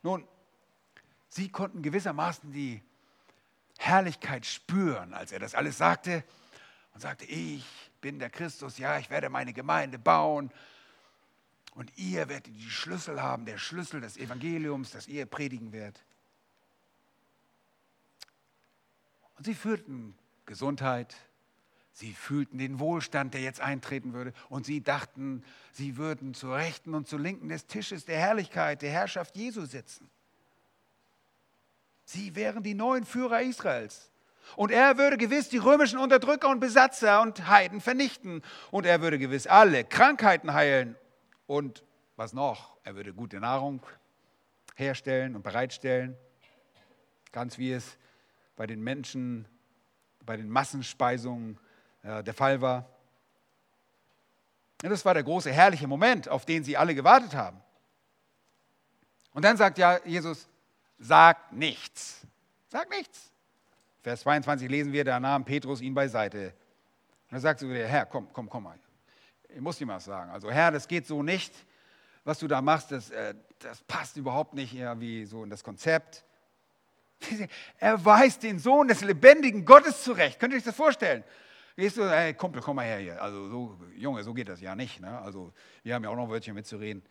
Speaker 1: Nun, sie konnten gewissermaßen die Herrlichkeit spüren, als er das alles sagte und sagte, ich bin der Christus, ja, ich werde meine Gemeinde bauen und ihr werdet die Schlüssel haben, der Schlüssel des Evangeliums, das ihr predigen werdet. Und sie fühlten Gesundheit, sie fühlten den Wohlstand, der jetzt eintreten würde. Und sie dachten, sie würden zur Rechten und zur Linken des Tisches der Herrlichkeit, der Herrschaft Jesu sitzen. Sie wären die neuen Führer Israels. Und er würde gewiss die römischen Unterdrücker und Besatzer und Heiden vernichten. Und er würde gewiss alle Krankheiten heilen. Und was noch? Er würde gute Nahrung herstellen und bereitstellen. Ganz wie es bei den Menschen, bei den Massenspeisungen äh, der Fall war. Und das war der große, herrliche Moment, auf den sie alle gewartet haben. Und dann sagt ja Jesus, sag nichts. Sag nichts. Vers 22 lesen wir, da nahm Petrus ihn beiseite. Und er sagt zu dir, Herr, komm, komm, komm mal. Ich muss dir was sagen. Also Herr, das geht so nicht. Was du da machst, das, äh, das passt überhaupt nicht irgendwie so in das Konzept. <laughs> Er weist den Sohn des lebendigen Gottes zurecht. Könnt ihr euch das vorstellen? Gehst du, hey Kumpel, komm mal her hier. Also, so, Junge, so geht das ja nicht. Ne? Also, wir haben ja auch noch ein Wörtchen mitzureden.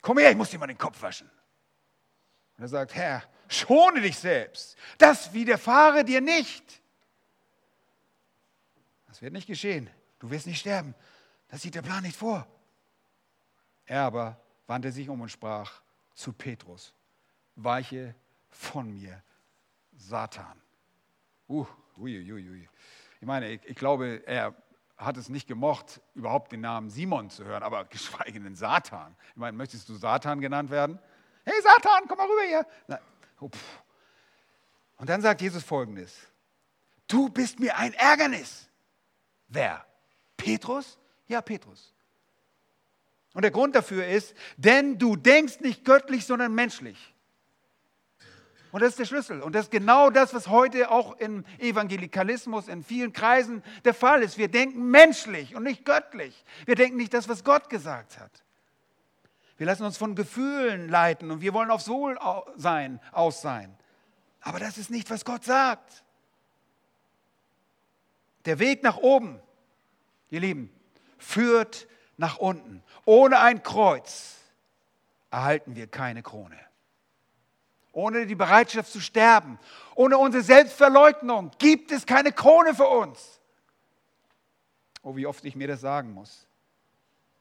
Speaker 1: Komm her, ich muss dir mal den Kopf waschen. Und er sagt, Herr, schone dich selbst. Das widerfahre dir nicht. Das wird nicht geschehen. Du wirst nicht sterben. Das sieht der Plan nicht vor. Er aber wandte sich um und sprach zu Petrus, weiche von mir, Satan. Uh, ui, ui, ui. Ich meine, ich, ich glaube, er hat es nicht gemocht, überhaupt den Namen Simon zu hören, aber geschweige denn Satan. Ich meine, möchtest du Satan genannt werden? Hey Satan, komm mal rüber hier. Na, oh, und dann sagt Jesus folgendes. Du bist mir ein Ärgernis. Wer? Petrus? Ja, Petrus. Und der Grund dafür ist, denn du denkst nicht göttlich, sondern menschlich. Und das ist der Schlüssel. Und das ist genau das, was heute auch im Evangelikalismus in vielen Kreisen der Fall ist. Wir denken menschlich und nicht göttlich. Wir denken nicht das, was Gott gesagt hat. Wir lassen uns von Gefühlen leiten und wir wollen auf Sohl aus sein. Aber das ist nicht, was Gott sagt. Der Weg nach oben, ihr Lieben, führt nach unten. Ohne ein Kreuz erhalten wir keine Krone. Ohne die Bereitschaft zu sterben, ohne unsere Selbstverleugnung gibt es keine Krone für uns. Oh, wie oft ich mir das sagen muss.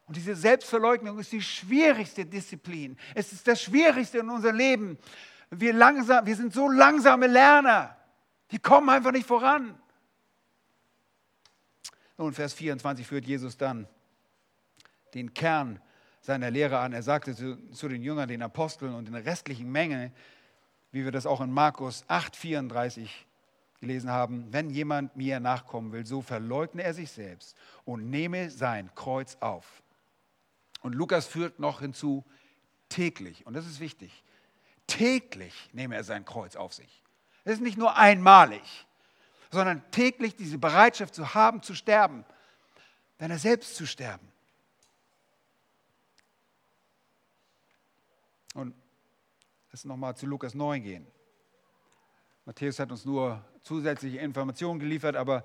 Speaker 1: Und diese Selbstverleugnung ist die schwierigste Disziplin. Es ist das Schwierigste in unserem Leben. Wir, langsam, wir sind so langsame Lerner. Die kommen einfach nicht voran. Nun, Vers 24 führt Jesus dann den Kern seiner Lehre an. Er sagte zu, zu den Jüngern, den Aposteln und der restlichen Menge, wie wir das auch in Markus 8, 34 gelesen haben, wenn jemand mir nachkommen will, so verleugne er sich selbst und nehme sein Kreuz auf. Und Lukas führt noch hinzu, täglich, und das ist wichtig, täglich nehme er sein Kreuz auf sich. Es ist nicht nur einmalig, sondern täglich diese Bereitschaft zu haben, zu sterben, deiner selbst zu sterben. Und lass nochmal zu Lukas 9 gehen. Matthäus hat uns nur zusätzliche Informationen geliefert, aber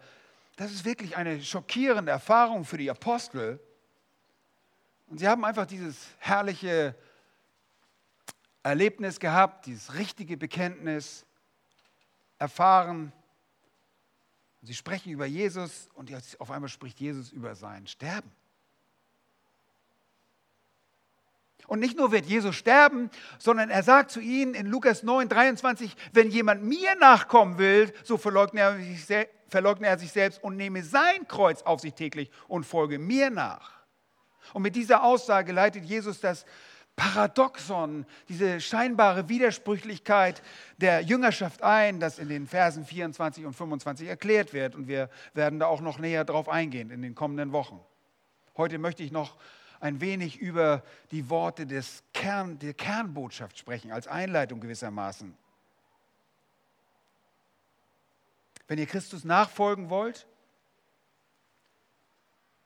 Speaker 1: das ist wirklich eine schockierende Erfahrung für die Apostel, und sie haben einfach dieses herrliche Erlebnis gehabt, dieses richtige Bekenntnis erfahren. Sie sprechen über Jesus und auf einmal spricht Jesus über sein Sterben. Und nicht nur wird Jesus sterben, sondern er sagt zu ihnen in Lukas 9, 23, wenn jemand mir nachkommen will, so verleugne er, sich, verleugne er sich selbst und nehme sein Kreuz auf sich täglich und folge mir nach. Und mit dieser Aussage leitet Jesus das Paradoxon, diese scheinbare Widersprüchlichkeit der Jüngerschaft ein, das in den Versen 24 und 25 erklärt wird. Und wir werden da auch noch näher drauf eingehen in den kommenden Wochen. Heute möchte ich noch ein wenig über die Worte des Kern, der Kernbotschaft sprechen, als Einleitung gewissermaßen. Wenn ihr Christus nachfolgen wollt,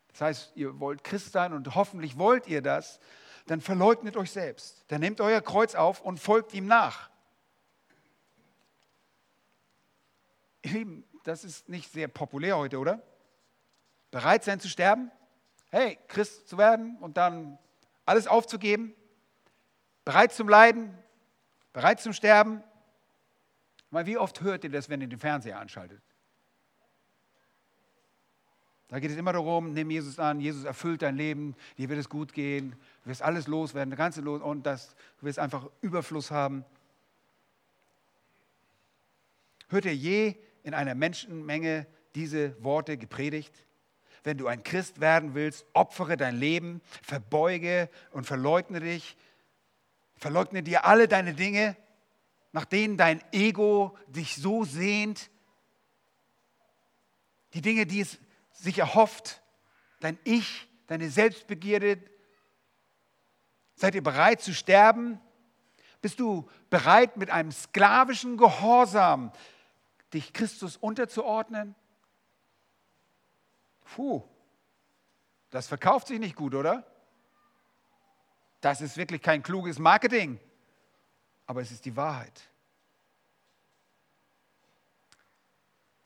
Speaker 1: das heißt, ihr wollt Christ sein und hoffentlich wollt ihr das, dann verleugnet euch selbst. Dann nehmt euer Kreuz auf und folgt ihm nach. Ihr Lieben, das ist nicht sehr populär heute, oder? Bereit sein zu sterben? Hey, Christ zu werden und dann alles aufzugeben? Bereit zum Leiden? Bereit zum Sterben? Mal, wie oft hört ihr das, wenn ihr den Fernseher anschaltet? Da geht es immer darum, nimm Jesus an, Jesus erfüllt dein Leben, dir wird es gut gehen, du wirst alles loswerden, der ganze Los und das, du wirst einfach Überfluss haben. Hört ihr je in einer Menschenmenge diese Worte gepredigt? Wenn du ein Christ werden willst, opfere dein Leben, verbeuge und verleugne dich, verleugne dir alle deine Dinge, nach denen dein Ego dich so sehnt, die Dinge, die es sich erhofft, dein Ich, deine Selbstbegierde. Seid ihr bereit zu sterben? Bist du bereit, mit einem sklavischen Gehorsam dich Christus unterzuordnen? Puh, das verkauft sich nicht gut, oder? Das ist wirklich kein kluges Marketing, aber es ist die Wahrheit.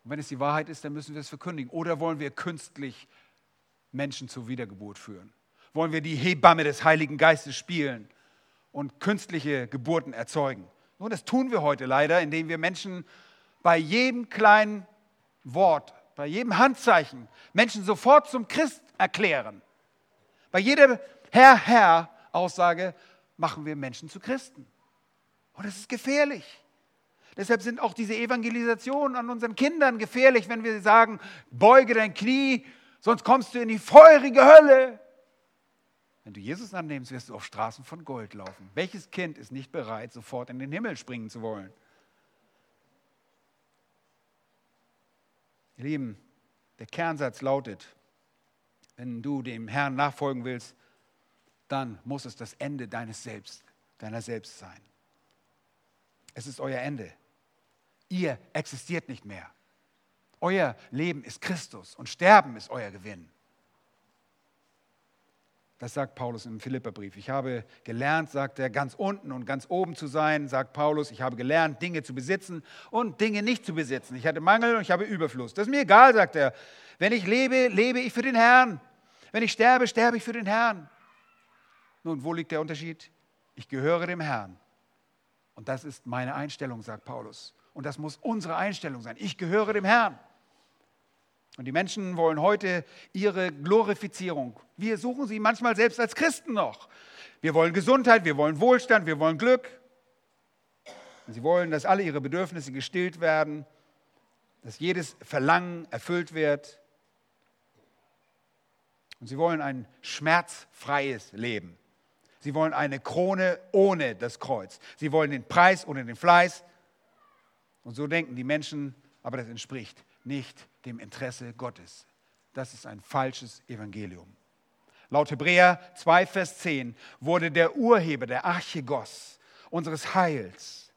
Speaker 1: Und wenn es die Wahrheit ist, dann müssen wir es verkündigen. Oder wollen wir künstlich Menschen zur Wiedergeburt führen? Wollen wir die Hebamme des Heiligen Geistes spielen und künstliche Geburten erzeugen? Nun, das tun wir heute leider, indem wir Menschen bei jedem kleinen Wort, bei jedem Handzeichen Menschen sofort zum Christ erklären. Bei jeder Herr, Herr Aussage machen wir Menschen zu Christen. Und das ist gefährlich. Deshalb sind auch diese Evangelisationen an unseren Kindern gefährlich, wenn wir sagen, beuge dein Knie, sonst kommst du in die feurige Hölle. Wenn du Jesus annimmst, wirst du auf Straßen von Gold laufen. Welches Kind ist nicht bereit, sofort in den Himmel springen zu wollen? Ihr Lieben, der Kernsatz lautet, wenn du dem Herrn nachfolgen willst, dann muss es das Ende deines Selbst, deiner selbst sein. Es ist euer Ende. Ihr existiert nicht mehr. Euer Leben ist Christus und Sterben ist euer Gewinn. Das sagt Paulus im Philipperbrief. Ich habe gelernt, sagt er, ganz unten und ganz oben zu sein, sagt Paulus. Ich habe gelernt, Dinge zu besitzen und Dinge nicht zu besitzen. Ich hatte Mangel und ich habe Überfluss. Das ist mir egal, sagt er. Wenn ich lebe, lebe ich für den Herrn. Wenn ich sterbe, sterbe ich für den Herrn. Nun, wo liegt der Unterschied? Ich gehöre dem Herrn. Und das ist meine Einstellung, sagt Paulus. Und das muss unsere Einstellung sein. Ich gehöre dem Herrn. Und die Menschen wollen heute ihre Glorifizierung. Wir suchen sie manchmal selbst als Christen noch. Wir wollen Gesundheit, wir wollen Wohlstand, wir wollen Glück. Und sie wollen, dass alle ihre Bedürfnisse gestillt werden, dass jedes Verlangen erfüllt wird. Und sie wollen ein schmerzfreies Leben. Sie wollen eine Krone ohne das Kreuz. Sie wollen den Preis ohne den Fleiß. Und so denken die Menschen, aber das entspricht nicht dem Interesse Gottes. Das ist ein falsches Evangelium. Laut Hebräer 2, Vers 10 wurde der Urheber, der Archegos unseres Heils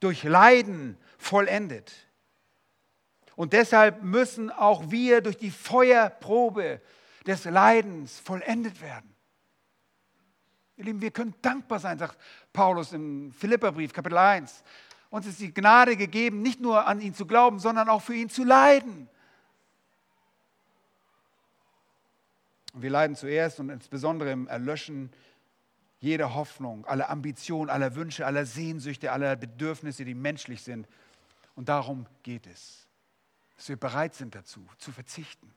Speaker 1: durch Leiden vollendet. Und deshalb müssen auch wir durch die Feuerprobe des Leidens vollendet werden. Ihr Lieben, wir können dankbar sein, sagt Paulus im Philipperbrief, Kapitel 1. Uns ist die Gnade gegeben, nicht nur an ihn zu glauben, sondern auch für ihn zu leiden. Und wir leiden zuerst und insbesondere im Erlöschen jeder Hoffnung, aller Ambition, aller Wünsche, aller Sehnsüchte, aller Bedürfnisse, die menschlich sind. Und darum geht es, dass wir bereit sind dazu, zu verzichten.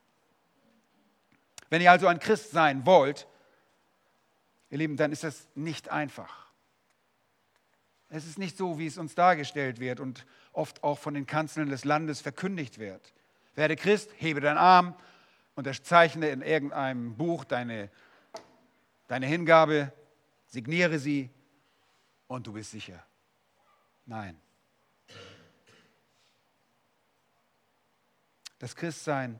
Speaker 1: Wenn ihr also ein Christ sein wollt, ihr Lieben, dann ist das nicht einfach. Es ist nicht so, wie es uns dargestellt wird und oft auch von den Kanzeln des Landes verkündigt wird. Werde Christ, hebe deinen Arm, unterzeichne in irgendeinem Buch deine, deine Hingabe, signiere sie und du bist sicher. Nein. Das Christsein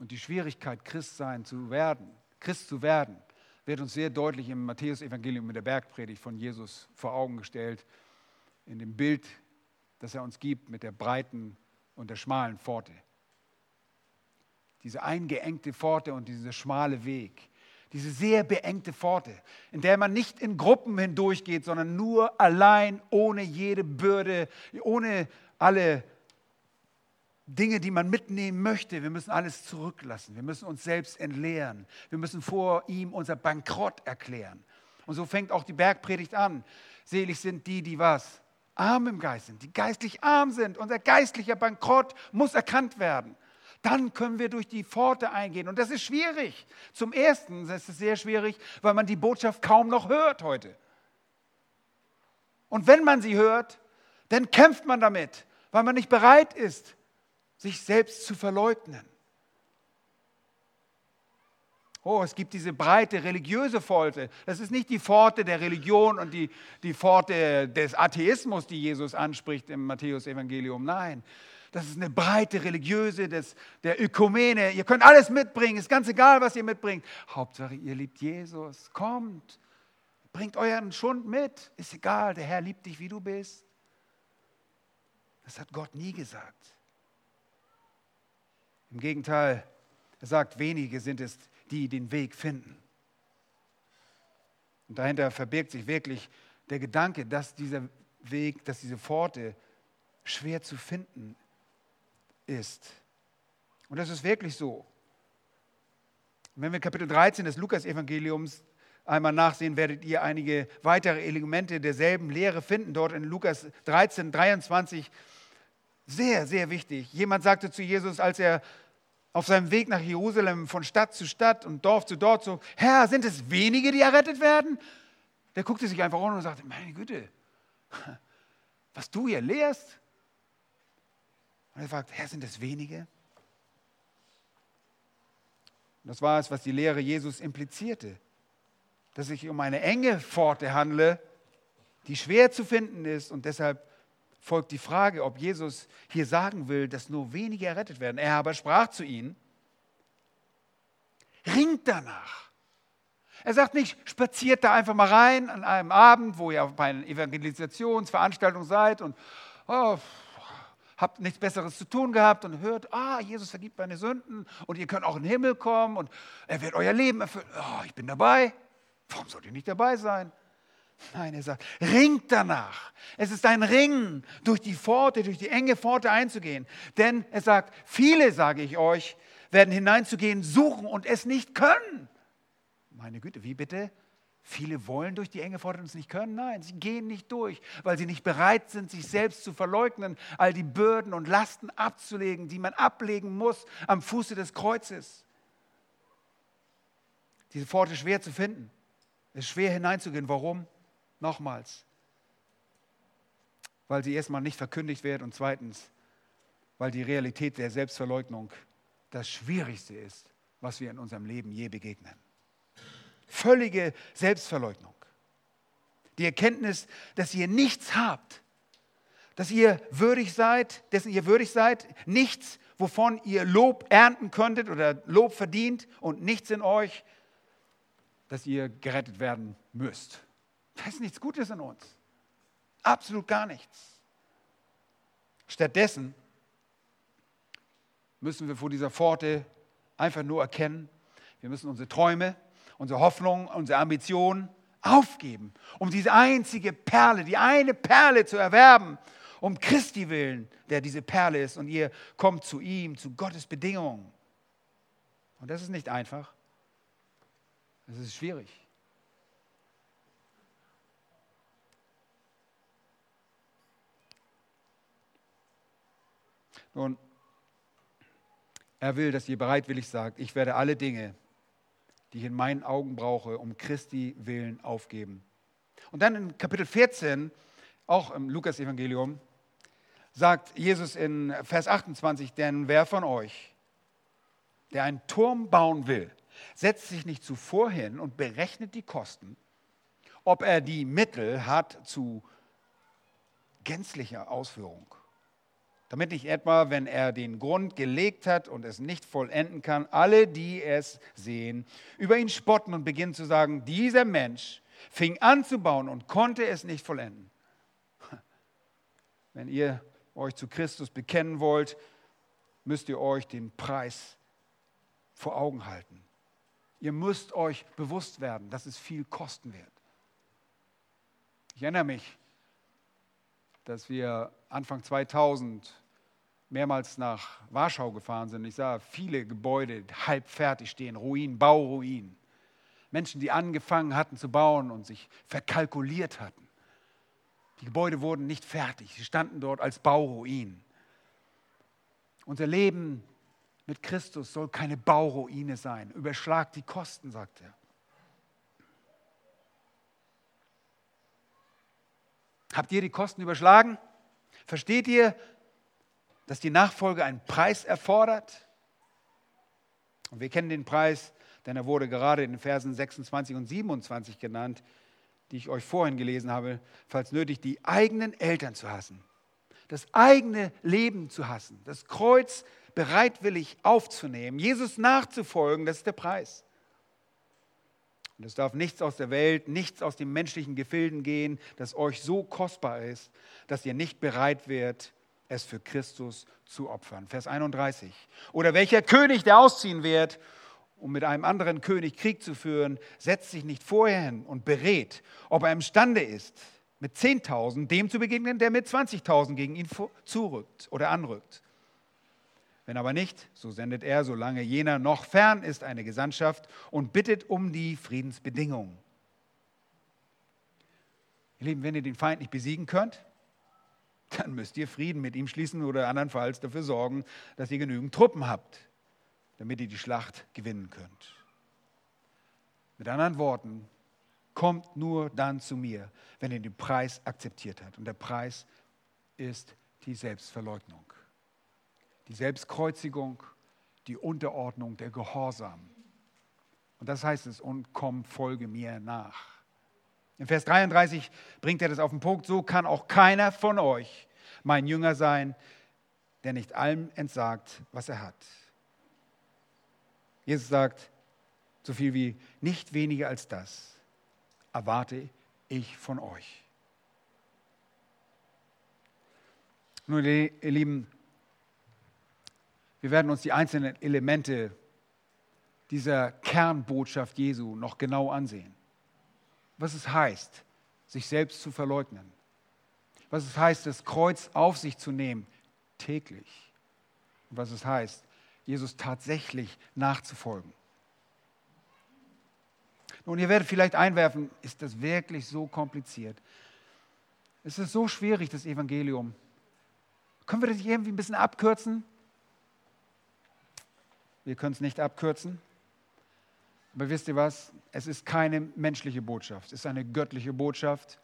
Speaker 1: und die Schwierigkeit, Christsein zu werden, Christ zu werden, wird uns sehr deutlich im Matthäus-Evangelium mit der Bergpredigt von Jesus vor Augen gestellt, in dem Bild, das er uns gibt mit der breiten und der schmalen Pforte. Diese eingeengte Pforte und dieser schmale Weg. Diese sehr beengte Pforte, in der man nicht in Gruppen hindurchgeht, sondern nur allein, ohne jede Bürde, ohne alle Dinge, die man mitnehmen möchte. Wir müssen alles zurücklassen. Wir müssen uns selbst entleeren. Wir müssen vor ihm unser Bankrott erklären. Und so fängt auch die Bergpredigt an. Selig sind die, die was? Arm im Geist sind, die geistlich arm sind. Unser geistlicher Bankrott muss erkannt werden. Dann können wir durch die Pforte eingehen. Und das ist schwierig. Zum Ersten ist es sehr schwierig, weil man die Botschaft kaum noch hört heute. Und wenn man sie hört, dann kämpft man damit, weil man nicht bereit ist, sich selbst zu verleugnen. Oh, es gibt diese breite religiöse Pforte. Das ist nicht die Pforte der Religion und die, die Pforte des Atheismus, die Jesus anspricht im Matthäus-Evangelium. Nein, das ist eine breite religiöse, des, der Ökumene. Ihr könnt alles mitbringen, ist ganz egal, was ihr mitbringt. Hauptsache, ihr liebt Jesus. Kommt, bringt euren Schund mit. Ist egal, der Herr liebt dich, wie du bist. Das hat Gott nie gesagt. Im Gegenteil, er sagt, wenige sind es, die den Weg finden. Und dahinter verbirgt sich wirklich der Gedanke, dass dieser Weg, dass diese Pforte schwer zu finden ist. Und das ist wirklich so. Wenn wir Kapitel 13 des Lukas-Evangeliums einmal nachsehen, werdet ihr einige weitere Elemente derselben Lehre finden, dort in Lukas 13, 23. Sehr, sehr wichtig. Jemand sagte zu Jesus, als er auf seinem Weg nach Jerusalem von Stadt zu Stadt und Dorf zu Dorf so, Herr, sind es wenige, die errettet werden? Der guckte sich einfach um und sagte, meine Güte, <laughs> was du hier lehrst, und er fragt, Herr, sind es wenige? Und das war es, was die Lehre Jesus implizierte, dass sich um eine enge Pforte handle, die schwer zu finden ist und deshalb folgt die Frage, ob Jesus hier sagen will, dass nur wenige errettet werden. Er aber sprach zu ihnen, ringt danach. Er sagt nicht, spaziert da einfach mal rein an einem Abend, wo ihr bei einer Evangelisationsveranstaltung seid und oh, habt nichts Besseres zu tun gehabt und hört, ah, Jesus vergibt meine Sünden und ihr könnt auch in den Himmel kommen und er wird euer Leben erfüllen. Oh, ich bin dabei. Warum sollt ihr nicht dabei sein? Nein, er sagt, ringt danach. Es ist ein Ringen, durch die Pforte, durch die enge Pforte einzugehen. Denn er sagt, viele, sage ich euch, werden hineinzugehen, suchen und es nicht können. Meine Güte, wie bitte? Viele wollen durch die enge Pforte und es nicht können. Nein, sie gehen nicht durch, weil sie nicht bereit sind, sich selbst zu verleugnen, all die Bürden und Lasten abzulegen, die man ablegen muss am Fuße des Kreuzes. Diese Pforte ist schwer zu finden. Es ist schwer hineinzugehen. Warum? Nochmals. Weil sie erstmal nicht verkündigt wird und zweitens, weil die Realität der Selbstverleugnung das Schwierigste ist, was wir in unserem Leben je begegnen. Völlige Selbstverleugnung. Die Erkenntnis, dass ihr nichts habt, dass ihr würdig seid, dessen ihr würdig seid, nichts, wovon ihr Lob ernten könntet oder Lob verdient und nichts in euch, dass ihr gerettet werden müsst. Da ist nichts Gutes in uns. Absolut gar nichts. Stattdessen müssen wir vor dieser Pforte einfach nur erkennen, wir müssen unsere Träume, unsere Hoffnung, unsere Ambitionen aufgeben, um diese einzige Perle, die eine Perle zu erwerben, um Christi willen, der diese Perle ist. Und ihr kommt zu ihm, zu Gottes Bedingungen. Und das ist nicht einfach. Das ist schwierig. Nun, er will, dass ihr bereitwillig sagt, ich werde alle Dinge, die ich in meinen Augen brauche, um Christi willen aufgeben. Und dann in Kapitel 14, auch im Lukas-Evangelium, sagt Jesus in Vers 28, denn wer von euch, der einen Turm bauen will, setzt sich nicht zuvor hin und berechnet die Kosten, ob er die Mittel hat zu gänzlicher Ausführung damit nicht etwa, wenn er den Grund gelegt hat und es nicht vollenden kann, alle, die es sehen, über ihn spotten und beginnen zu sagen, dieser Mensch fing an zu bauen und konnte es nicht vollenden. Wenn ihr euch zu Christus bekennen wollt, müsst ihr euch den Preis vor Augen halten. Ihr müsst euch bewusst werden, dass es viel kosten wird. Ich erinnere mich, dass wir Anfang 2000 mehrmals nach Warschau gefahren sind. Ich sah viele Gebäude halb fertig stehen, Ruinen, Bauruinen. Menschen, die angefangen hatten zu bauen und sich verkalkuliert hatten. Die Gebäude wurden nicht fertig, sie standen dort als Bauruinen. Unser Leben mit Christus soll keine Bauruine sein. Überschlag die Kosten, sagt er. Habt ihr die Kosten überschlagen? Versteht ihr, dass die Nachfolge einen Preis erfordert? Und wir kennen den Preis, denn er wurde gerade in den Versen 26 und 27 genannt, die ich euch vorhin gelesen habe, falls nötig, die eigenen Eltern zu hassen, das eigene Leben zu hassen, das Kreuz bereitwillig aufzunehmen, Jesus nachzufolgen, das ist der Preis. Und es darf nichts aus der Welt, nichts aus den menschlichen Gefilden gehen, das euch so kostbar ist, dass ihr nicht bereit werdet, es für Christus zu opfern. Vers 31. Oder welcher König, der ausziehen wird, um mit einem anderen König Krieg zu führen, setzt sich nicht vorher hin und berät, ob er imstande ist, mit 10.000 dem zu begegnen, der mit 20.000 gegen ihn zurückt oder anrückt. Wenn aber nicht, so sendet er, solange jener noch fern ist, eine Gesandtschaft und bittet um die Friedensbedingungen. Ihr Lieben, wenn ihr den Feind nicht besiegen könnt, dann müsst ihr Frieden mit ihm schließen oder andernfalls dafür sorgen, dass ihr genügend Truppen habt, damit ihr die Schlacht gewinnen könnt. Mit anderen Worten, kommt nur dann zu mir, wenn ihr den Preis akzeptiert habt. Und der Preis ist die Selbstverleugnung die Selbstkreuzigung, die Unterordnung, der Gehorsam. Und das heißt es, und komm, folge mir nach. In Vers 33 bringt er das auf den Punkt, so kann auch keiner von euch mein Jünger sein, der nicht allem entsagt, was er hat. Jesus sagt so viel wie, nicht weniger als das erwarte ich von euch. Nun, ihr Lieben, wir werden uns die einzelnen Elemente dieser Kernbotschaft Jesu noch genau ansehen. Was es heißt, sich selbst zu verleugnen. Was es heißt, das Kreuz auf sich zu nehmen, täglich. Und was es heißt, Jesus tatsächlich nachzufolgen. Nun, ihr werdet vielleicht einwerfen, ist das wirklich so kompliziert? Ist es so schwierig, das Evangelium? Können wir das irgendwie ein bisschen abkürzen? Wir können es nicht abkürzen. Aber wisst ihr was? Es ist keine menschliche Botschaft, es ist eine göttliche Botschaft.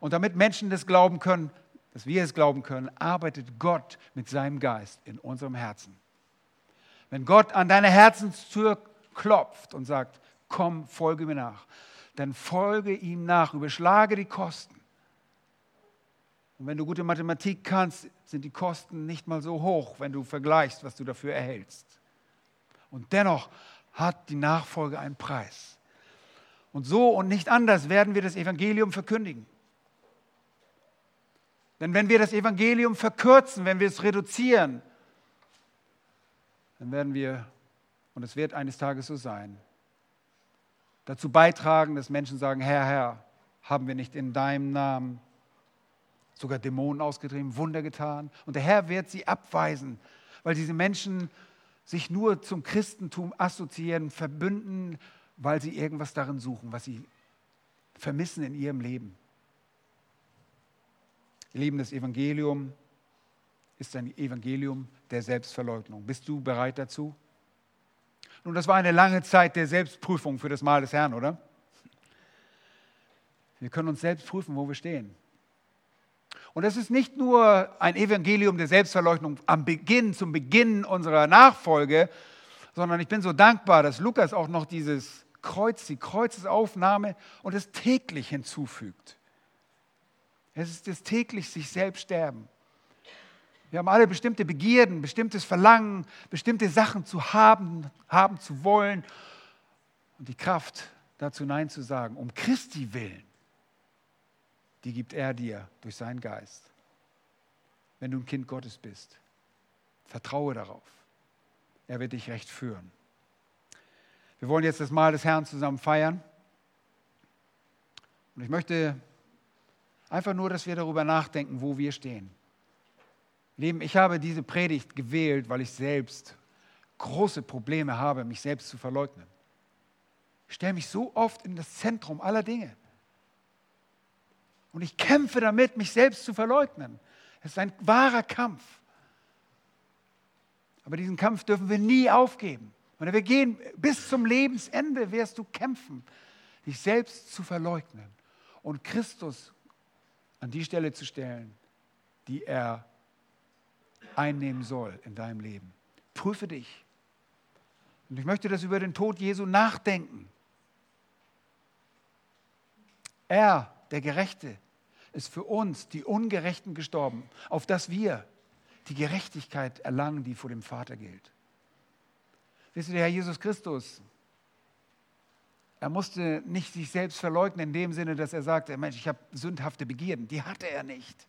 Speaker 1: Und damit Menschen das glauben können, dass wir es glauben können, arbeitet Gott mit seinem Geist in unserem Herzen. Wenn Gott an deine Herzenstür klopft und sagt, komm, folge mir nach, dann folge ihm nach, überschlage die Kosten. Und wenn du gute Mathematik kannst, sind die Kosten nicht mal so hoch, wenn du vergleichst, was du dafür erhältst. Und dennoch hat die Nachfolge einen Preis. Und so und nicht anders werden wir das Evangelium verkündigen. Denn wenn wir das Evangelium verkürzen, wenn wir es reduzieren, dann werden wir, und es wird eines Tages so sein, dazu beitragen, dass Menschen sagen, Herr, Herr, haben wir nicht in deinem Namen sogar Dämonen ausgetrieben, Wunder getan? Und der Herr wird sie abweisen, weil diese Menschen sich nur zum Christentum assoziieren, verbünden, weil sie irgendwas darin suchen, was sie vermissen in ihrem Leben. Ihr Lieben, das Evangelium ist ein Evangelium der Selbstverleugnung. Bist du bereit dazu? Nun, das war eine lange Zeit der Selbstprüfung für das Mahl des Herrn, oder? Wir können uns selbst prüfen, wo wir stehen. Und es ist nicht nur ein Evangelium der Selbstverleugnung am Beginn, zum Beginn unserer Nachfolge, sondern ich bin so dankbar, dass Lukas auch noch dieses Kreuz, die Kreuzesaufnahme und es täglich hinzufügt. Es ist das täglich sich selbst sterben. Wir haben alle bestimmte Begierden, bestimmtes Verlangen, bestimmte Sachen zu haben, haben zu wollen und die Kraft dazu Nein zu sagen, um Christi willen die gibt er dir durch seinen Geist. wenn du ein Kind Gottes bist. Vertraue darauf. Er wird dich recht führen. Wir wollen jetzt das Mahl des Herrn zusammen feiern. Und ich möchte einfach nur, dass wir darüber nachdenken, wo wir stehen. Lieben, ich habe diese Predigt gewählt, weil ich selbst große Probleme habe, mich selbst zu verleugnen. Ich stelle mich so oft in das Zentrum aller Dinge. Und ich kämpfe damit, mich selbst zu verleugnen. Es ist ein wahrer Kampf. Aber diesen Kampf dürfen wir nie aufgeben. Und wir gehen bis zum Lebensende, wirst du kämpfen, dich selbst zu verleugnen und Christus an die Stelle zu stellen, die er einnehmen soll in deinem Leben. Prüfe dich. Und ich möchte das über den Tod Jesu nachdenken. Er, der Gerechte, ist für uns, die Ungerechten, gestorben, auf dass wir die Gerechtigkeit erlangen, die vor dem Vater gilt. Wisst ihr, der Herr Jesus Christus, er musste nicht sich selbst verleugnen in dem Sinne, dass er sagte, Mensch, ich habe sündhafte Begierden. Die hatte er nicht.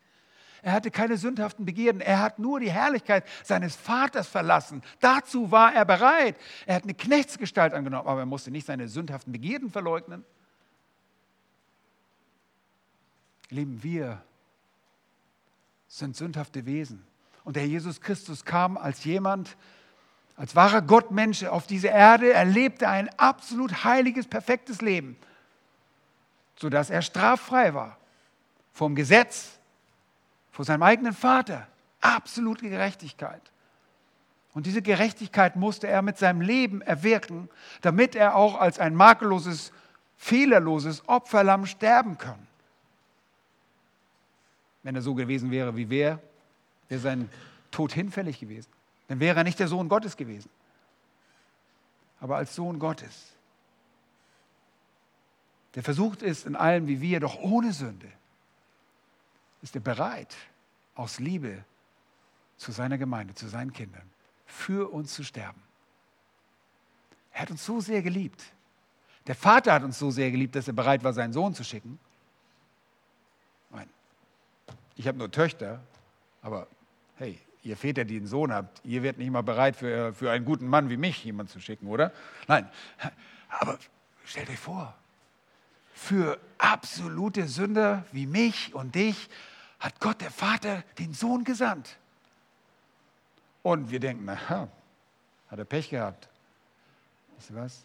Speaker 1: Er hatte keine sündhaften Begierden. Er hat nur die Herrlichkeit seines Vaters verlassen. Dazu war er bereit. Er hat eine Knechtsgestalt angenommen, aber er musste nicht seine sündhaften Begierden verleugnen. Lieben, wir sind sündhafte Wesen. Und der Jesus Christus kam als jemand, als wahrer Gottmensch auf diese Erde, er lebte ein absolut heiliges, perfektes Leben, sodass er straffrei war vom Gesetz, vor seinem eigenen Vater. Absolute Gerechtigkeit. Und diese Gerechtigkeit musste er mit seinem Leben erwirken, damit er auch als ein makelloses, fehlerloses Opferlamm sterben kann. Wenn er so gewesen wäre wie wer, wäre sein Tod hinfällig gewesen. Dann wäre er nicht der Sohn Gottes gewesen. Aber als Sohn Gottes, der versucht ist in allem wie wir, doch ohne Sünde, ist er bereit, aus Liebe zu seiner Gemeinde, zu seinen Kindern, für uns zu sterben. Er hat uns so sehr geliebt. Der Vater hat uns so sehr geliebt, dass er bereit war, seinen Sohn zu schicken. Ich habe nur Töchter, aber hey, ihr Väter, die einen Sohn habt, ihr werdet nicht mal bereit, für, für einen guten Mann wie mich jemanden zu schicken, oder? Nein, aber stellt euch vor, für absolute Sünder wie mich und dich hat Gott der Vater den Sohn gesandt. Und wir denken, naja, hat er Pech gehabt. Weißt du was?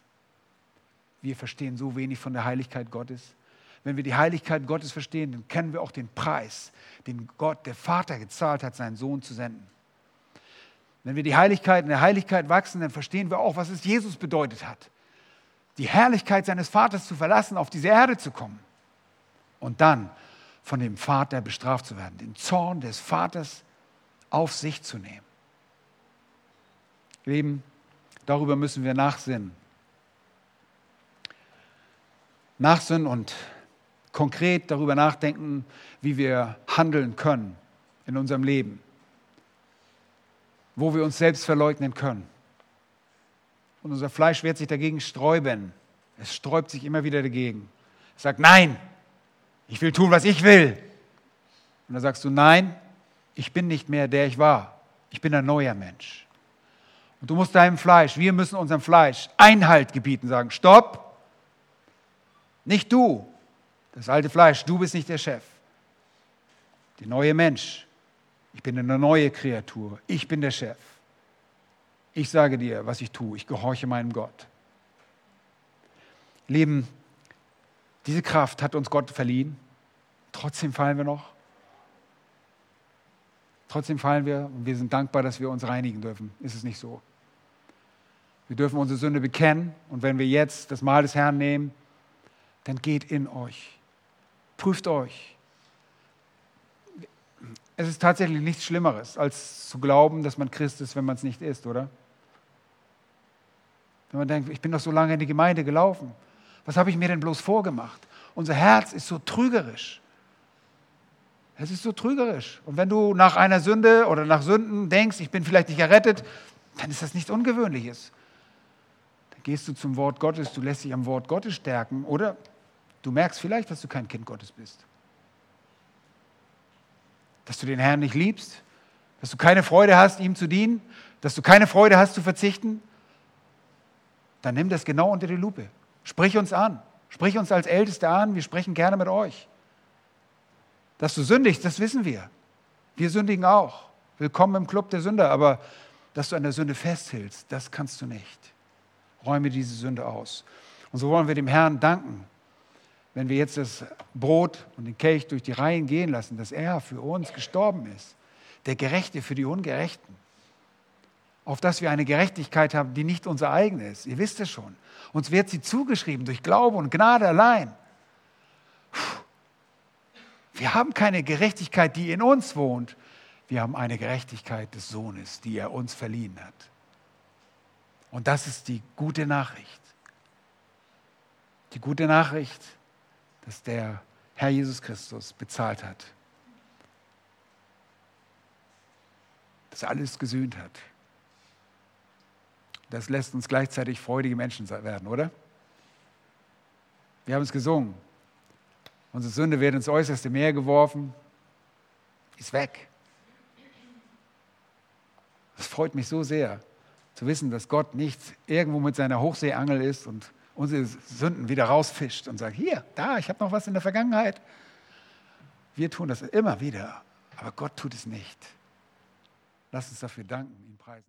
Speaker 1: Wir verstehen so wenig von der Heiligkeit Gottes. Wenn wir die Heiligkeit Gottes verstehen, dann kennen wir auch den Preis, den Gott, der Vater, gezahlt hat, seinen Sohn zu senden. Wenn wir die Heiligkeit in der Heiligkeit wachsen, dann verstehen wir auch, was es Jesus bedeutet hat. Die Herrlichkeit seines Vaters zu verlassen, auf diese Erde zu kommen und dann von dem Vater bestraft zu werden, den Zorn des Vaters auf sich zu nehmen. Lieben, darüber müssen wir nachsinnen. Nachsinnen und konkret darüber nachdenken, wie wir handeln können in unserem Leben, wo wir uns selbst verleugnen können. Und unser Fleisch wird sich dagegen sträuben. Es sträubt sich immer wieder dagegen. Es sagt, nein, ich will tun, was ich will. Und dann sagst du, nein, ich bin nicht mehr der ich war. Ich bin ein neuer Mensch. Und du musst deinem Fleisch, wir müssen unserem Fleisch Einhalt gebieten, sagen, stopp, nicht du, das alte Fleisch, du bist nicht der Chef. Der neue Mensch, ich bin eine neue Kreatur, ich bin der Chef. Ich sage dir, was ich tue, ich gehorche meinem Gott. Leben, diese Kraft hat uns Gott verliehen. Trotzdem fallen wir noch. Trotzdem fallen wir und wir sind dankbar, dass wir uns reinigen dürfen. Ist es nicht so? Wir dürfen unsere Sünde bekennen und wenn wir jetzt das Mahl des Herrn nehmen, dann geht in euch. Prüft euch. Es ist tatsächlich nichts Schlimmeres, als zu glauben, dass man Christ ist, wenn man es nicht ist, oder? Wenn man denkt, ich bin doch so lange in die Gemeinde gelaufen. Was habe ich mir denn bloß vorgemacht? Unser Herz ist so trügerisch. Es ist so trügerisch. Und wenn du nach einer Sünde oder nach Sünden denkst, ich bin vielleicht nicht errettet, dann ist das nichts Ungewöhnliches. Dann gehst du zum Wort Gottes, du lässt dich am Wort Gottes stärken oder du merkst vielleicht, dass du kein Kind Gottes bist. Dass du den Herrn nicht liebst, Dass du keine Freude hast, ihm zu dienen? Dass du keine Freude hast, zu verzichten? Dann nimm das genau unter die Lupe. Sprich uns an. Sprich uns als Älteste an. Wir sprechen gerne mit euch. Dass du sündigst, das wissen wir. Wir sündigen auch. Willkommen im Club der Sünder. Aber dass du an der Sünde festhältst, das kannst du nicht. Räume diese Sünde aus. Und so wollen wir dem Herrn danken, wenn wir jetzt das Brot und den Kelch durch die Reihen gehen lassen, dass er für uns gestorben ist, der Gerechte für die Ungerechten, auf dass wir eine Gerechtigkeit haben, die nicht unser eigen ist. Ihr wisst es schon. Uns wird sie zugeschrieben durch Glaube und Gnade allein. Wir haben keine Gerechtigkeit, die in uns wohnt. Wir haben eine Gerechtigkeit des Sohnes, die er uns verliehen hat. Und das ist die gute Nachricht. Die gute Nachricht, dass der Herr Jesus Christus bezahlt hat. Dass alles gesühnt hat. Das lässt uns gleichzeitig freudige Menschen werden, oder? Wir haben es gesungen. Unsere Sünde wird ins äußerste Meer geworfen, ist weg. Das freut mich so sehr, zu wissen, dass Gott nicht irgendwo mit seiner Hochseeangel ist und unsere Sünden wieder rausfischt und sagt, hier, da, ich habe noch was in der Vergangenheit. Wir tun das immer wieder, aber Gott tut es nicht. Lass uns dafür danken, ihn preisen.